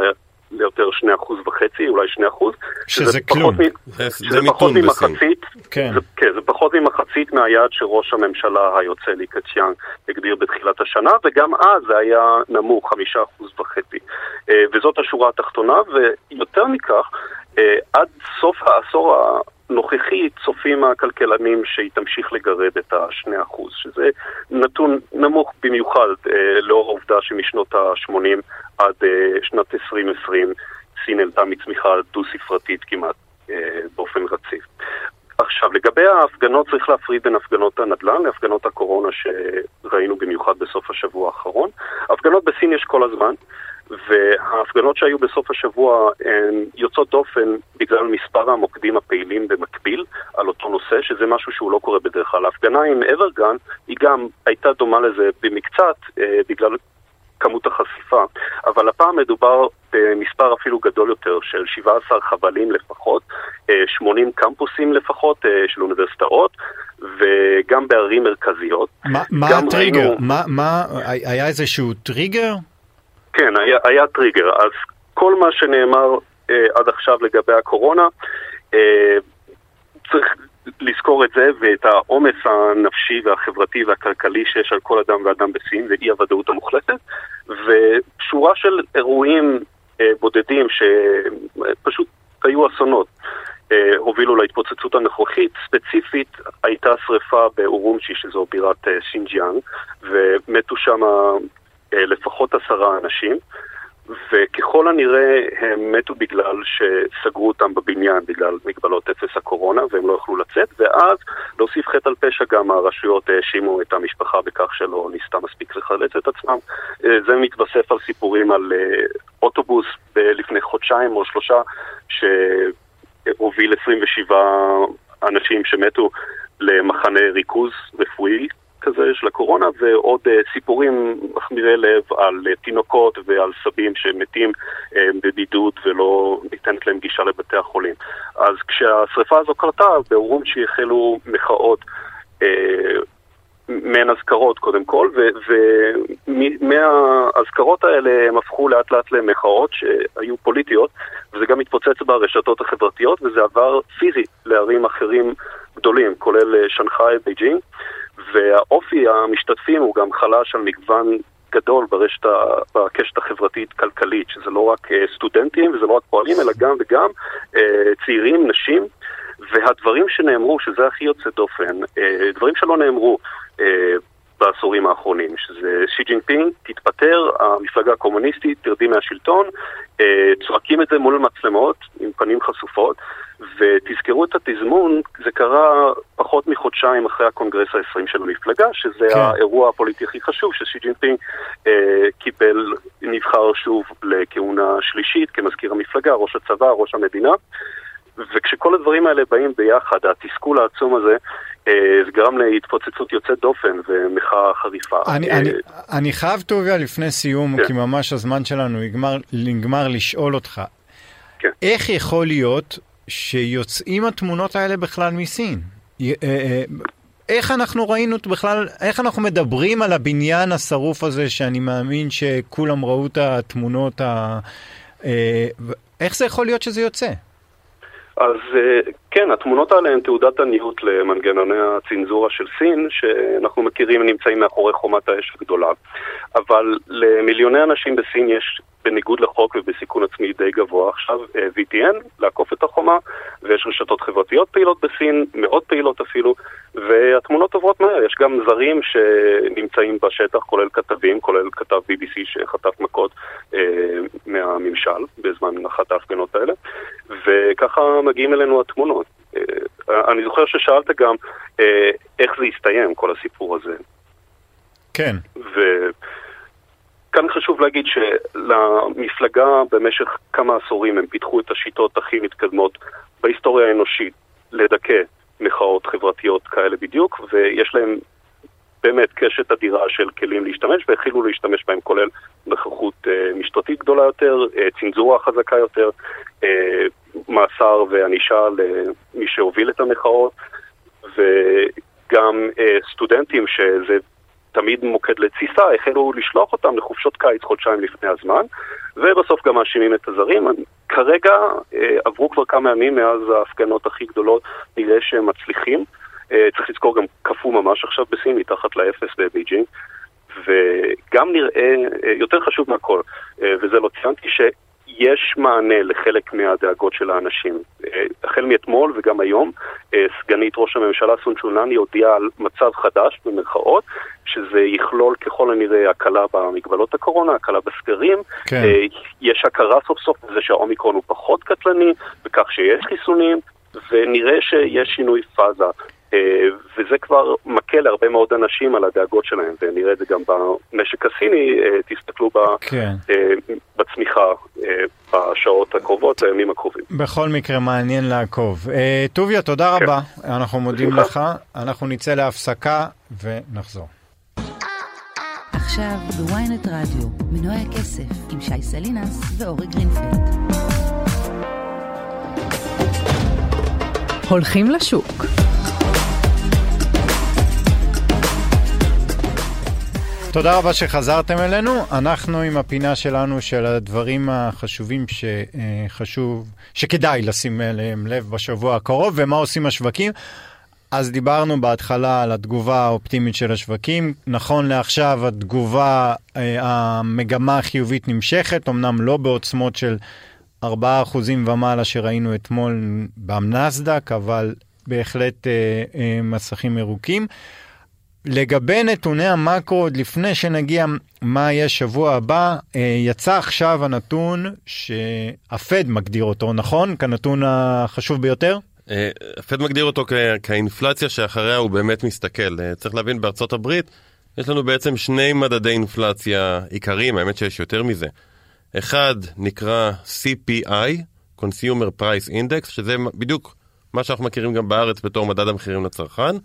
ליותר 2.5%, אולי 2%. שזה פחות כלום. מ- זה- שזה זה פחות מיתון בסין. ממחצית, כן. זה, כן, זה פחות ממחצית מהיעד שראש הממשלה היוצא לי קציאן הגדיר בתחילת השנה, וגם אז זה היה נמוך, חמישה אחוז וחצי. אה, וזאת השורה התחתונה, ויותר מכך, אה, עד סוף העשור הנוכחי צופים הכלכלנים שהיא תמשיך לגרד את ה-2%, שזה נתון נמוך במיוחד אה, לאור העובדה שמשנות ה-80 עד אה, שנת 2020 סין העלתה מצמיחה דו-ספרתית כמעט אה, באופן רציף. עכשיו, לגבי ההפגנות צריך להפריד בין הפגנות הנדל"ן להפגנות הקורונה שראינו במיוחד בסוף השבוע האחרון. הפגנות בסין יש כל הזמן, וההפגנות שהיו בסוף השבוע הן יוצאות דופן בגלל מספר המוקדים הפעילים במקביל על אותו נושא, שזה משהו שהוא לא קורה בדרך כלל. ההפגנה עם אברגן היא גם הייתה דומה לזה במקצת אה, בגלל כמות החשיפה, אבל הפעם מדובר במספר אפילו גדול יותר של 17 חבלים לפחות, אה, 80 קמפוסים לפחות אה, של אוניברסיטאות, וגם בערים מרכזיות. מה- מה הטריגר? ראינו- מה- מה- היה איזשהו טריגר? כן, היה, היה טריגר. אז כל מה שנאמר אה, עד עכשיו לגבי הקורונה, אה, צריך לזכור את זה ואת העומס הנפשי והחברתי והכלכלי שיש על כל אדם ואדם בסין ואי הוודאות המוחלטת, ושורה של אירועים אה, בודדים שפשוט היו אסונות. אה, הובילו להתפוצצות הנוכחית. ספציפית הייתה שריפה באורומצ'י, שזו בירת אה, שינג'יאנג, ומתו שם אה, לפחות עשרה אנשים, וככל הנראה הם מתו בגלל שסגרו אותם בבניין בגלל מגבלות אפס הקורונה והם לא יכלו לצאת, ואז להוסיף חטא על פשע גם הרשויות האשימו את המשפחה בכך שלא ניסתה מספיק לחלץ את עצמם. אה, זה מתווסף על סיפורים על אה, אוטובוס לפני חודשיים או שלושה שהוביל 27 אנשים שמתו למחנה ריכוז רפואי כזה של הקורונה, ועוד אה, סיפורים מחמירי לב על אה, תינוקות ועל סבים שמתים אה, בבידוד ולא ניתנת להם גישה לבתי החולים. אז כשהשרפה הזו קרתה, באורומצ'י החלו מחאות אה, מעין אזכרות קודם כל, ומהאזכרות האלה הם הפכו לאט לאט למחאות שהיו פוליטיות, וזה גם התפוצץ ברשתות החברתיות, וזה עבר פיזית לערים אחרים גדולים, כולל שנגחאי, בייג'ינג, והאופי המשתתפים הוא גם חלש על מגוון גדול ברשת, בקשת החברתית-כלכלית, שזה לא רק אה, סטודנטים וזה לא רק פועלים, אלא גם וגם אה, צעירים, נשים, והדברים שנאמרו, שזה הכי יוצא דופן, אה, דברים שלא נאמרו בעשורים האחרונים, שזה שי ג'ינפינג, תתפטר, המפלגה הקומוניסטית תרדי מהשלטון, אה, צועקים את זה מול מצלמות עם פנים חשופות, ותזכרו את התזמון, זה קרה פחות מחודשיים אחרי הקונגרס ה-20 של המפלגה, שזה כן. האירוע הפוליטי הכי חשוב, ששי ג'ינפינג אה, קיבל, נבחר שוב לכהונה שלישית כמזכיר המפלגה, ראש הצבא, ראש המדינה. וכשכל הדברים האלה באים ביחד, התסכול העצום הזה, זה גרם להתפוצצות יוצאת דופן ומחאה חריפה. אני, אה, אני, אני חייב, טוביה, לפני סיום, כן. כי ממש הזמן שלנו נגמר, נגמר לשאול אותך, כן. איך יכול להיות שיוצאים התמונות האלה בכלל מסין? אה, אה, איך אנחנו ראינו בכלל, איך אנחנו מדברים על הבניין השרוף הזה, שאני מאמין שכולם ראו את התמונות ה... אה, איך זה יכול להיות שזה יוצא? אז אה, כן, התמונות האלה הן תעודת עניות למנגנוני הצנזורה של סין, שאנחנו מכירים נמצאים מאחורי חומת האש הגדולה. אבל למיליוני אנשים בסין יש, בניגוד לחוק ובסיכון עצמי די גבוה עכשיו, אה, VPN, לעקוף את החומה, ויש רשתות חברתיות פעילות בסין, מאוד פעילות אפילו, והתמונות עוברות מהר. יש גם זרים שנמצאים בשטח, כולל כתבים, כולל כתב BBC שחטף מכות אה, מהממשל בזמן אחת ההפגנות האלה, וככה מגיעים אלינו התמונות. אה, אני זוכר ששאלת גם אה, איך זה יסתיים, כל הסיפור הזה. כן. וכאן חשוב להגיד שלמפלגה במשך כמה עשורים הם פיתחו את השיטות הכי מתקדמות בהיסטוריה האנושית לדכא מחאות חברתיות כאלה בדיוק, ויש להם באמת קשת אדירה של כלים להשתמש, והחלו להשתמש בהם כולל נוכחות אה, משטרתית גדולה יותר, אה, צנזורה חזקה יותר, אה, מאסר וענישה למי שהוביל את המחאות, וגם אה, סטודנטים שזה תמיד מוקד לתסיסה, החלו לשלוח אותם לחופשות קיץ חודשיים לפני הזמן, ובסוף גם מאשימים את הזרים. כרגע אה, עברו כבר כמה ימים מאז ההפגנות הכי גדולות, נראה שהם מצליחים. אה, צריך לזכור גם קפוא ממש עכשיו בסין, מתחת לאפס בבייג'ינג. וגם נראה, אה, יותר חשוב מהכל, וזה לא ציינתי, שיש מענה לחלק מהדאגות של האנשים. אה, החל מאתמול וגם היום, אה, סגנית ראש הממשלה סון צ'ונלאן הודיעה על מצב חדש, במרכאות, שזה יכלול ככל הנראה הקלה במגבלות הקורונה, הקלה בסגרים. כן. אה, יש הכרה סוף סוף בזה שהאומיקרון הוא פחות קטלני, בכך שיש חיסונים, ונראה שיש שינוי פאזה. אה, וזה כבר מקל להרבה מאוד אנשים על הדאגות שלהם, ונראה את זה גם במשק הסיני, אה, תסתכלו ב, כן. אה, בצמיחה בשעות הקרובות, בימים הקרובים. בכל מקרה מעניין לעקוב. טוביה, תודה כן. רבה, אנחנו מודים בשמחה. לך. אנחנו נצא להפסקה ונחזור. עכשיו בוויינט רדיו, מנועי הכסף, עם שי סלינס ואורי גרינפלד. הולכים לשוק. תודה רבה שחזרתם אלינו. אנחנו עם הפינה שלנו של הדברים החשובים שחשוב, שכדאי לשים אליהם לב בשבוע הקרוב, ומה עושים השווקים. אז דיברנו בהתחלה על התגובה האופטימית של השווקים. נכון לעכשיו התגובה, אה, המגמה החיובית נמשכת, אמנם לא בעוצמות של 4% ומעלה שראינו אתמול בנסדק, אבל בהחלט אה, אה, מסכים ירוקים. לגבי נתוני המקרו, עוד לפני שנגיע מה יהיה שבוע הבא, אה, יצא עכשיו הנתון שהפד מגדיר אותו, נכון? כנתון החשוב ביותר? אה, הפד מגדיר אותו כאינפלציה שאחריה הוא באמת מסתכל. אה, צריך להבין, בארצות הברית יש לנו בעצם שני מדדי אינפלציה עיקריים, האמת שיש יותר מזה. אחד נקרא CPI, Consumer Price Index, שזה בדיוק מה שאנחנו מכירים גם בארץ בתור מדד המחירים לצרכן,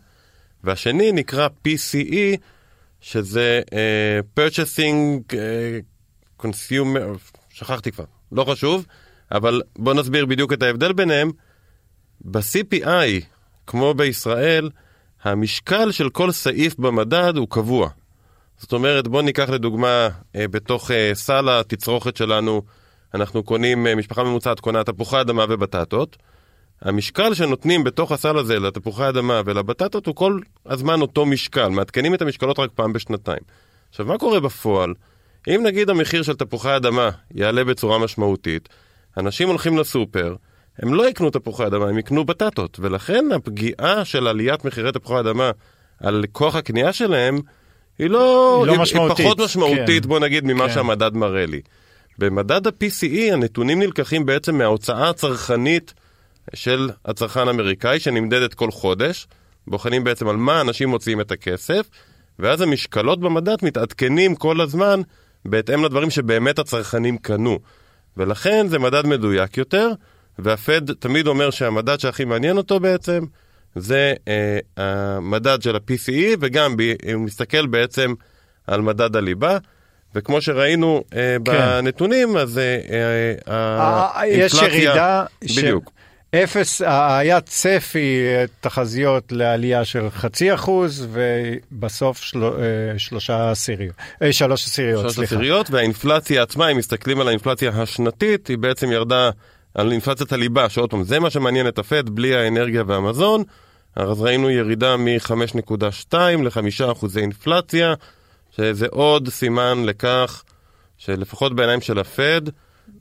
והשני נקרא PCE, שזה uh, Purchasing uh, Consumer, שכחתי כבר, לא חשוב, אבל בואו נסביר בדיוק את ההבדל ביניהם. ב-CPI, כמו בישראל, המשקל של כל סעיף במדד הוא קבוע. זאת אומרת, בואו ניקח לדוגמה, אה, בתוך אה, סל התצרוכת שלנו, אנחנו קונים, אה, משפחה ממוצעת קונה תפוחי אדמה ובטטות. המשקל שנותנים בתוך הסל הזה לתפוחי אדמה ולבטטות הוא כל הזמן אותו משקל, מעדכנים את המשקלות רק פעם בשנתיים. עכשיו, מה קורה בפועל? אם נגיד המחיר של תפוחי אדמה יעלה בצורה משמעותית, אנשים הולכים לסופר, הם לא יקנו תפוחי אדמה, הם יקנו בטטות, ולכן הפגיעה של עליית מחירי תפוחי אדמה על כוח הקנייה שלהם היא לא... היא לא משמעותית, היא פחות משמעותית, כן. בוא נגיד, ממה כן. שהמדד מראה לי. במדד ה-PCE הנתונים נלקחים בעצם מההוצאה הצרכנית של הצרכן האמריקאי שנמדדת כל חודש, בוחנים בעצם על מה אנשים מוציאים את הכסף, ואז המשקלות במדד מתעדכנים כל הזמן בהתאם לדברים שבאמת הצרכנים קנו. ולכן זה מדד מדויק יותר, והפד תמיד אומר שהמדד שהכי מעניין אותו בעצם זה אה, המדד של ה-PCE, וגם ב, הוא מסתכל בעצם על מדד הליבה. וכמו שראינו אה, בנתונים, אז אה, אה, אה, יש האינפלציה... ירידה, ש- בדיוק. אפס, היה צפי אה, תחזיות לעלייה של חצי אחוז, ובסוף של, אה, שלושה עשיריות, אה, שלוש עשיריות, שלוש סליחה. עשיריות, והאינפלציה עצמה, אם מסתכלים על האינפלציה השנתית, היא בעצם ירדה על אינפלציית הליבה, שעוד פעם, זה מה שמעניין את הפד, בלי האנרגיה והמזון. אז ראינו ירידה מ-5.2 ל-5 אחוזי אינפלציה, שזה עוד סימן לכך שלפחות בעיניים של הפד,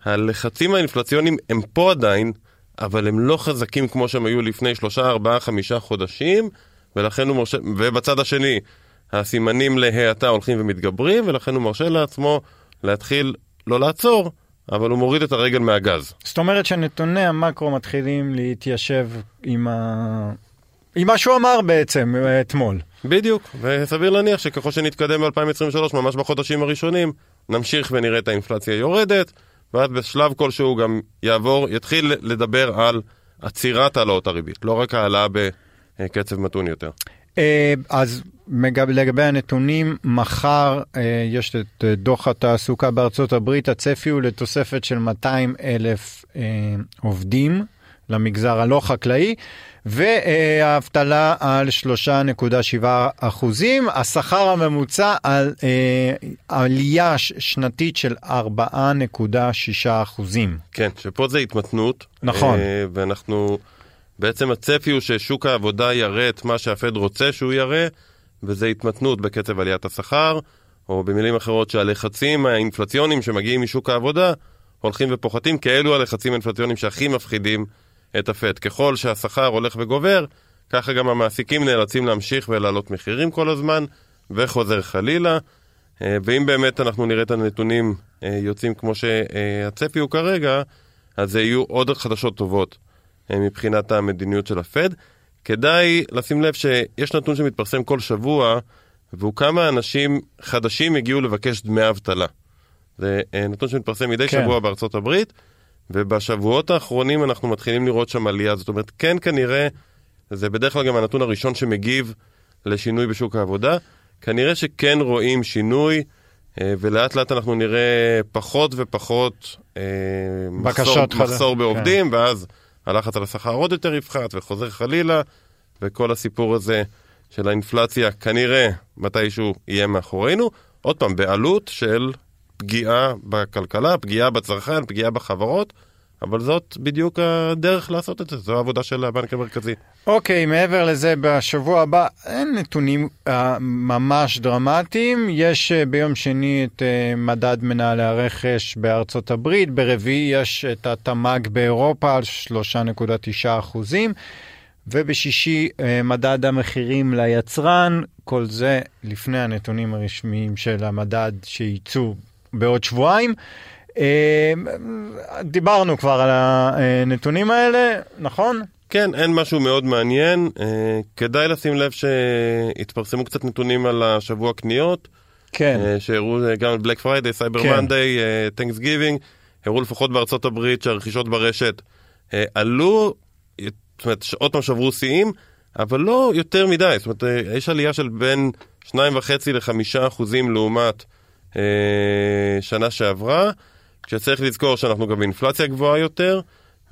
הלחצים האינפלציוניים הם פה עדיין, אבל הם לא חזקים כמו שהם היו לפני שלושה, ארבעה, חמישה חודשים, ולכן הוא מרשה, ובצד השני, הסימנים להאטה הולכים ומתגברים, ולכן הוא מרשה לעצמו להתחיל לא לעצור, אבל הוא מוריד את הרגל מהגז. זאת אומרת שנתוני המקרו מתחילים להתיישב עם, ה... עם מה שהוא אמר בעצם אה, אתמול. בדיוק, וסביר להניח שככל שנתקדם ב-2023, ממש בחודשים הראשונים, נמשיך ונראה את האינפלציה יורדת, ואז בשלב כלשהו גם יעבור, יתחיל לדבר על עצירת העלאות הריבית, לא רק העלאה בקצב מתון יותר. אה, אז לגבי הנתונים, מחר אה, יש את אה, דוח התעסוקה בארצות הברית, הצפי הוא לתוספת של 200 אלף עובדים למגזר הלא חקלאי, והאבטלה על 3.7 אחוזים, השכר הממוצע על אה, עלייה שנתית של 4.6 אחוזים. כן, שפה זה התמתנות. נכון. אה, ואנחנו, בעצם הצפי הוא ששוק העבודה יראה את מה שהפד רוצה שהוא יראה, וזה התמתנות בקצב עליית השכר. או במילים אחרות שהלחצים האינפלציוניים שמגיעים משוק העבודה הולכים ופוחתים, כי אלו הלחצים האינפלציוניים שהכי מפחידים את הפד. ככל שהשכר הולך וגובר, ככה גם המעסיקים נאלצים להמשיך ולהעלות מחירים כל הזמן, וחוזר חלילה. אה, ואם באמת אנחנו נראה את הנתונים אה, יוצאים כמו שהצפי הוא כרגע, אז יהיו עוד חדשות טובות אה, מבחינת המדיניות של הפד. כדאי לשים לב שיש נתון שמתפרסם כל שבוע, והוא כמה אנשים חדשים הגיעו לבקש דמי אבטלה. זה נתון שמתפרסם מדי כן. שבוע בארצות הברית, ובשבועות האחרונים אנחנו מתחילים לראות שם עלייה. זאת אומרת, כן כנראה, זה בדרך כלל גם הנתון הראשון שמגיב לשינוי בשוק העבודה, כנראה שכן רואים שינוי, אה, ולאט לאט אנחנו נראה פחות ופחות אה, מחסור, מחסור כן. בעובדים, ואז הלחץ על השכר עוד יותר יפחת וחוזר חלילה, וכל הסיפור הזה של האינפלציה כנראה מתישהו יהיה מאחורינו. עוד פעם, בעלות של פגיעה בכלכלה, פגיעה בצרכן, פגיעה בחברות, אבל זאת בדיוק הדרך לעשות את זה, זו העבודה של הבנק המרכזי. אוקיי, מעבר לזה, בשבוע הבא אין נתונים uh, ממש דרמטיים. יש uh, ביום שני את uh, מדד מנהלי הרכש בארצות הברית, ברביעי יש את התמ"ג באירופה על 3.9 אחוזים, ובשישי uh, מדד המחירים ליצרן, כל זה לפני הנתונים הרשמיים של המדד שייצאו בעוד שבועיים. אה, דיברנו כבר על הנתונים האלה, נכון? כן, אין משהו מאוד מעניין. אה, כדאי לשים לב שהתפרסמו קצת נתונים על השבוע קניות, כן. אה, שהראו גם על Black Friday, Cyber. Monday, Thanksgiving, הראו לפחות בארצות הברית שהרכישות ברשת עלו, זאת אומרת, עוד פעם שברו שיאים, אבל לא יותר מדי, זאת אומרת, יש עלייה של בין 2.5 ל-5 אחוזים לעומת שנה שעברה, כשצריך לזכור שאנחנו גם באינפלציה גבוהה יותר,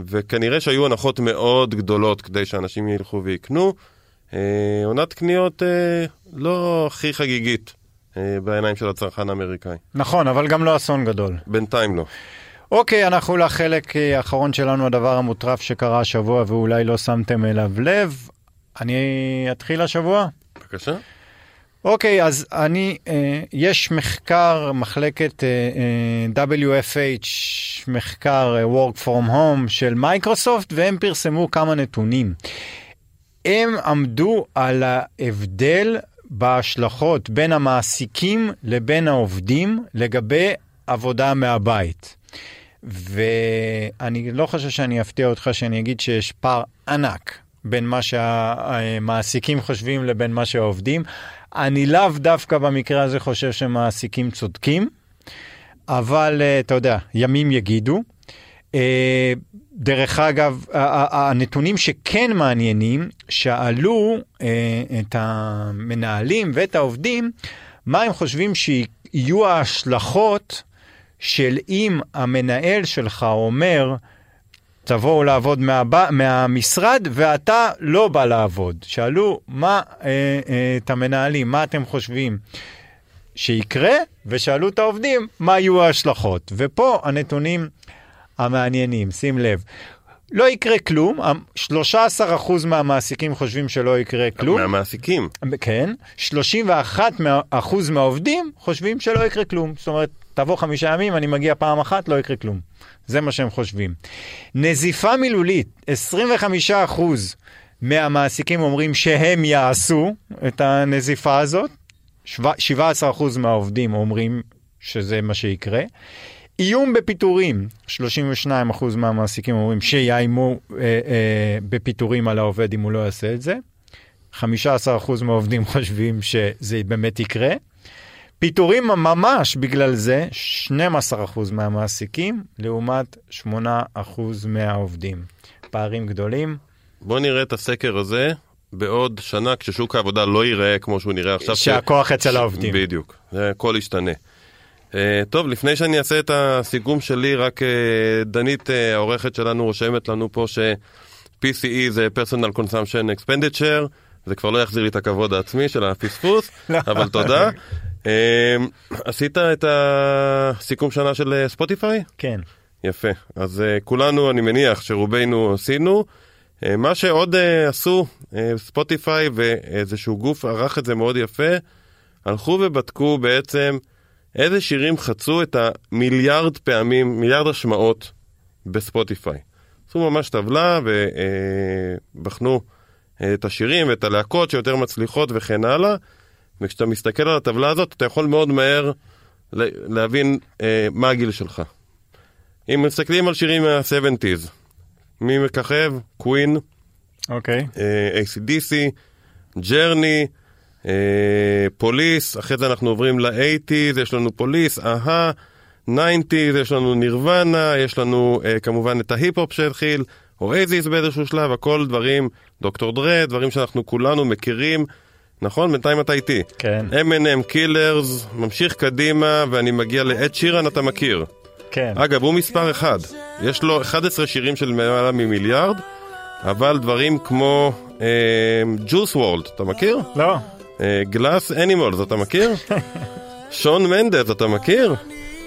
וכנראה שהיו הנחות מאוד גדולות כדי שאנשים ילכו ויקנו. אה, עונת קניות אה, לא הכי חגיגית אה, בעיניים של הצרכן האמריקאי. נכון, אבל גם לא אסון גדול. בינתיים לא. אוקיי, אנחנו לחלק אה, האחרון שלנו, הדבר המוטרף שקרה השבוע ואולי לא שמתם אליו לב. אני אתחיל השבוע? בבקשה. אוקיי, אז אני, אה, יש מחקר, מחלקת אה, אה, WFH, מחקר אה, Work From Home של מייקרוסופט, והם פרסמו כמה נתונים. הם עמדו על ההבדל בהשלכות בין המעסיקים לבין העובדים לגבי עבודה מהבית. ואני לא חושב שאני אפתיע אותך שאני אגיד שיש פער ענק בין מה שהמעסיקים חושבים לבין מה שהעובדים. אני לאו דווקא במקרה הזה חושב שמעסיקים צודקים, אבל אה, אתה יודע, ימים יגידו. אה, דרך אגב, הנתונים שכן מעניינים, שאלו אה, את המנהלים ואת העובדים, מה הם חושבים שיהיו ההשלכות של אם המנהל שלך אומר, תבואו לעבוד מהב... מהמשרד ואתה לא בא לעבוד. שאלו מה אה, אה, את המנהלים, מה אתם חושבים שיקרה, ושאלו את העובדים מה יהיו ההשלכות. ופה הנתונים המעניינים, שים לב. לא יקרה כלום, 13% מהמעסיקים חושבים שלא יקרה כלום. מהמעסיקים. כן, 31 מה- אחוז מהעובדים חושבים שלא יקרה כלום. זאת אומרת, תבוא חמישה ימים, אני מגיע פעם אחת, לא יקרה כלום. זה מה שהם חושבים. נזיפה מילולית, 25 אחוז מהמעסיקים אומרים שהם יעשו את הנזיפה הזאת, שבע- 17 אחוז מהעובדים אומרים שזה מה שיקרה. איום בפיטורים, 32 אחוז מהמעסיקים אומרים שיאיימו אה, אה, בפיטורים על העובד אם הוא לא יעשה את זה. 15% מהעובדים חושבים שזה באמת יקרה. פיטורים ממש בגלל זה 12% מהמעסיקים לעומת 8% מהעובדים. פערים גדולים. בוא נראה את הסקר הזה בעוד שנה כששוק העבודה לא ייראה כמו שהוא נראה עכשיו. שהכוח אצל ש- העובדים. בדיוק, הכל ישתנה. Uh, טוב, לפני שאני אעשה את הסיכום שלי, רק uh, דנית, uh, העורכת שלנו, רושמת לנו פה ש-PCE זה Personal Consumption Expenditure, זה כבר לא יחזיר לי את הכבוד העצמי של הפספוס, אבל תודה. Uh, עשית את הסיכום שנה של אה, ספוטיפיי? כן. יפה. אז uh, כולנו, אני מניח שרובנו עשינו. Uh, מה שעוד עשו, ספוטיפיי ואיזשהו גוף ערך את זה מאוד יפה, הלכו ובדקו בעצם איזה שירים חצו את המיליארד פעמים, מיליארד השמעות בספוטיפיי. עשו ממש טבלה ובחנו את השירים ואת הלהקות שיותר מצליחות וכן הלאה. וכשאתה מסתכל על הטבלה הזאת, אתה יכול מאוד מהר להבין אה, מה הגיל שלך. אם מסתכלים על שירים מה-70's, מי מככב? Queen, אוקיי. אה, ACDC, Journey, אה, Police, אחרי זה אנחנו עוברים ל-80's, יש לנו Police, אהה, 90's, יש לנו Nirvana, יש לנו אה, כמובן את ההיפ-הופ שהתחיל, אורייזיס באיזשהו שלב, הכל דברים, Dr. Dre, דברים שאנחנו כולנו מכירים. נכון? בינתיים אתה איתי. כן. אמינם, Killers, ממשיך קדימה, ואני מגיע לאד שירן, אתה מכיר. כן. אגב, הוא מספר אחד. יש לו 11 שירים של למעלה ממיליארד, אבל דברים כמו Juice WRLD, אתה מכיר? לא. Glass Animals, אתה מכיר? שון מנדס, אתה מכיר?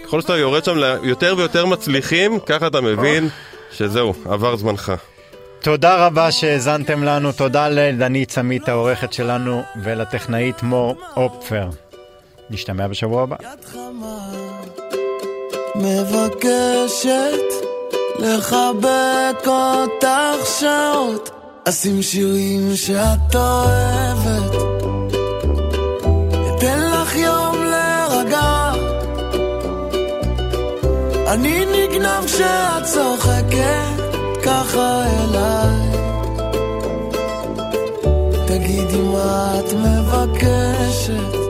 ככל שאתה יורד שם ליותר ויותר מצליחים, ככה אתה מבין שזהו, עבר זמנך. תודה רבה שהאזנתם לנו, תודה לדנית סמית העורכת שלנו ולטכנאית מור אופפר. נשתמע בשבוע הבא. מבקשת לחבק אותך שעות. אשים שירים שאת אוהבת. אתן לך יום להירגע. אני נגנב כשאת צוחקת ככה אליי. תגידי מה את מבקשת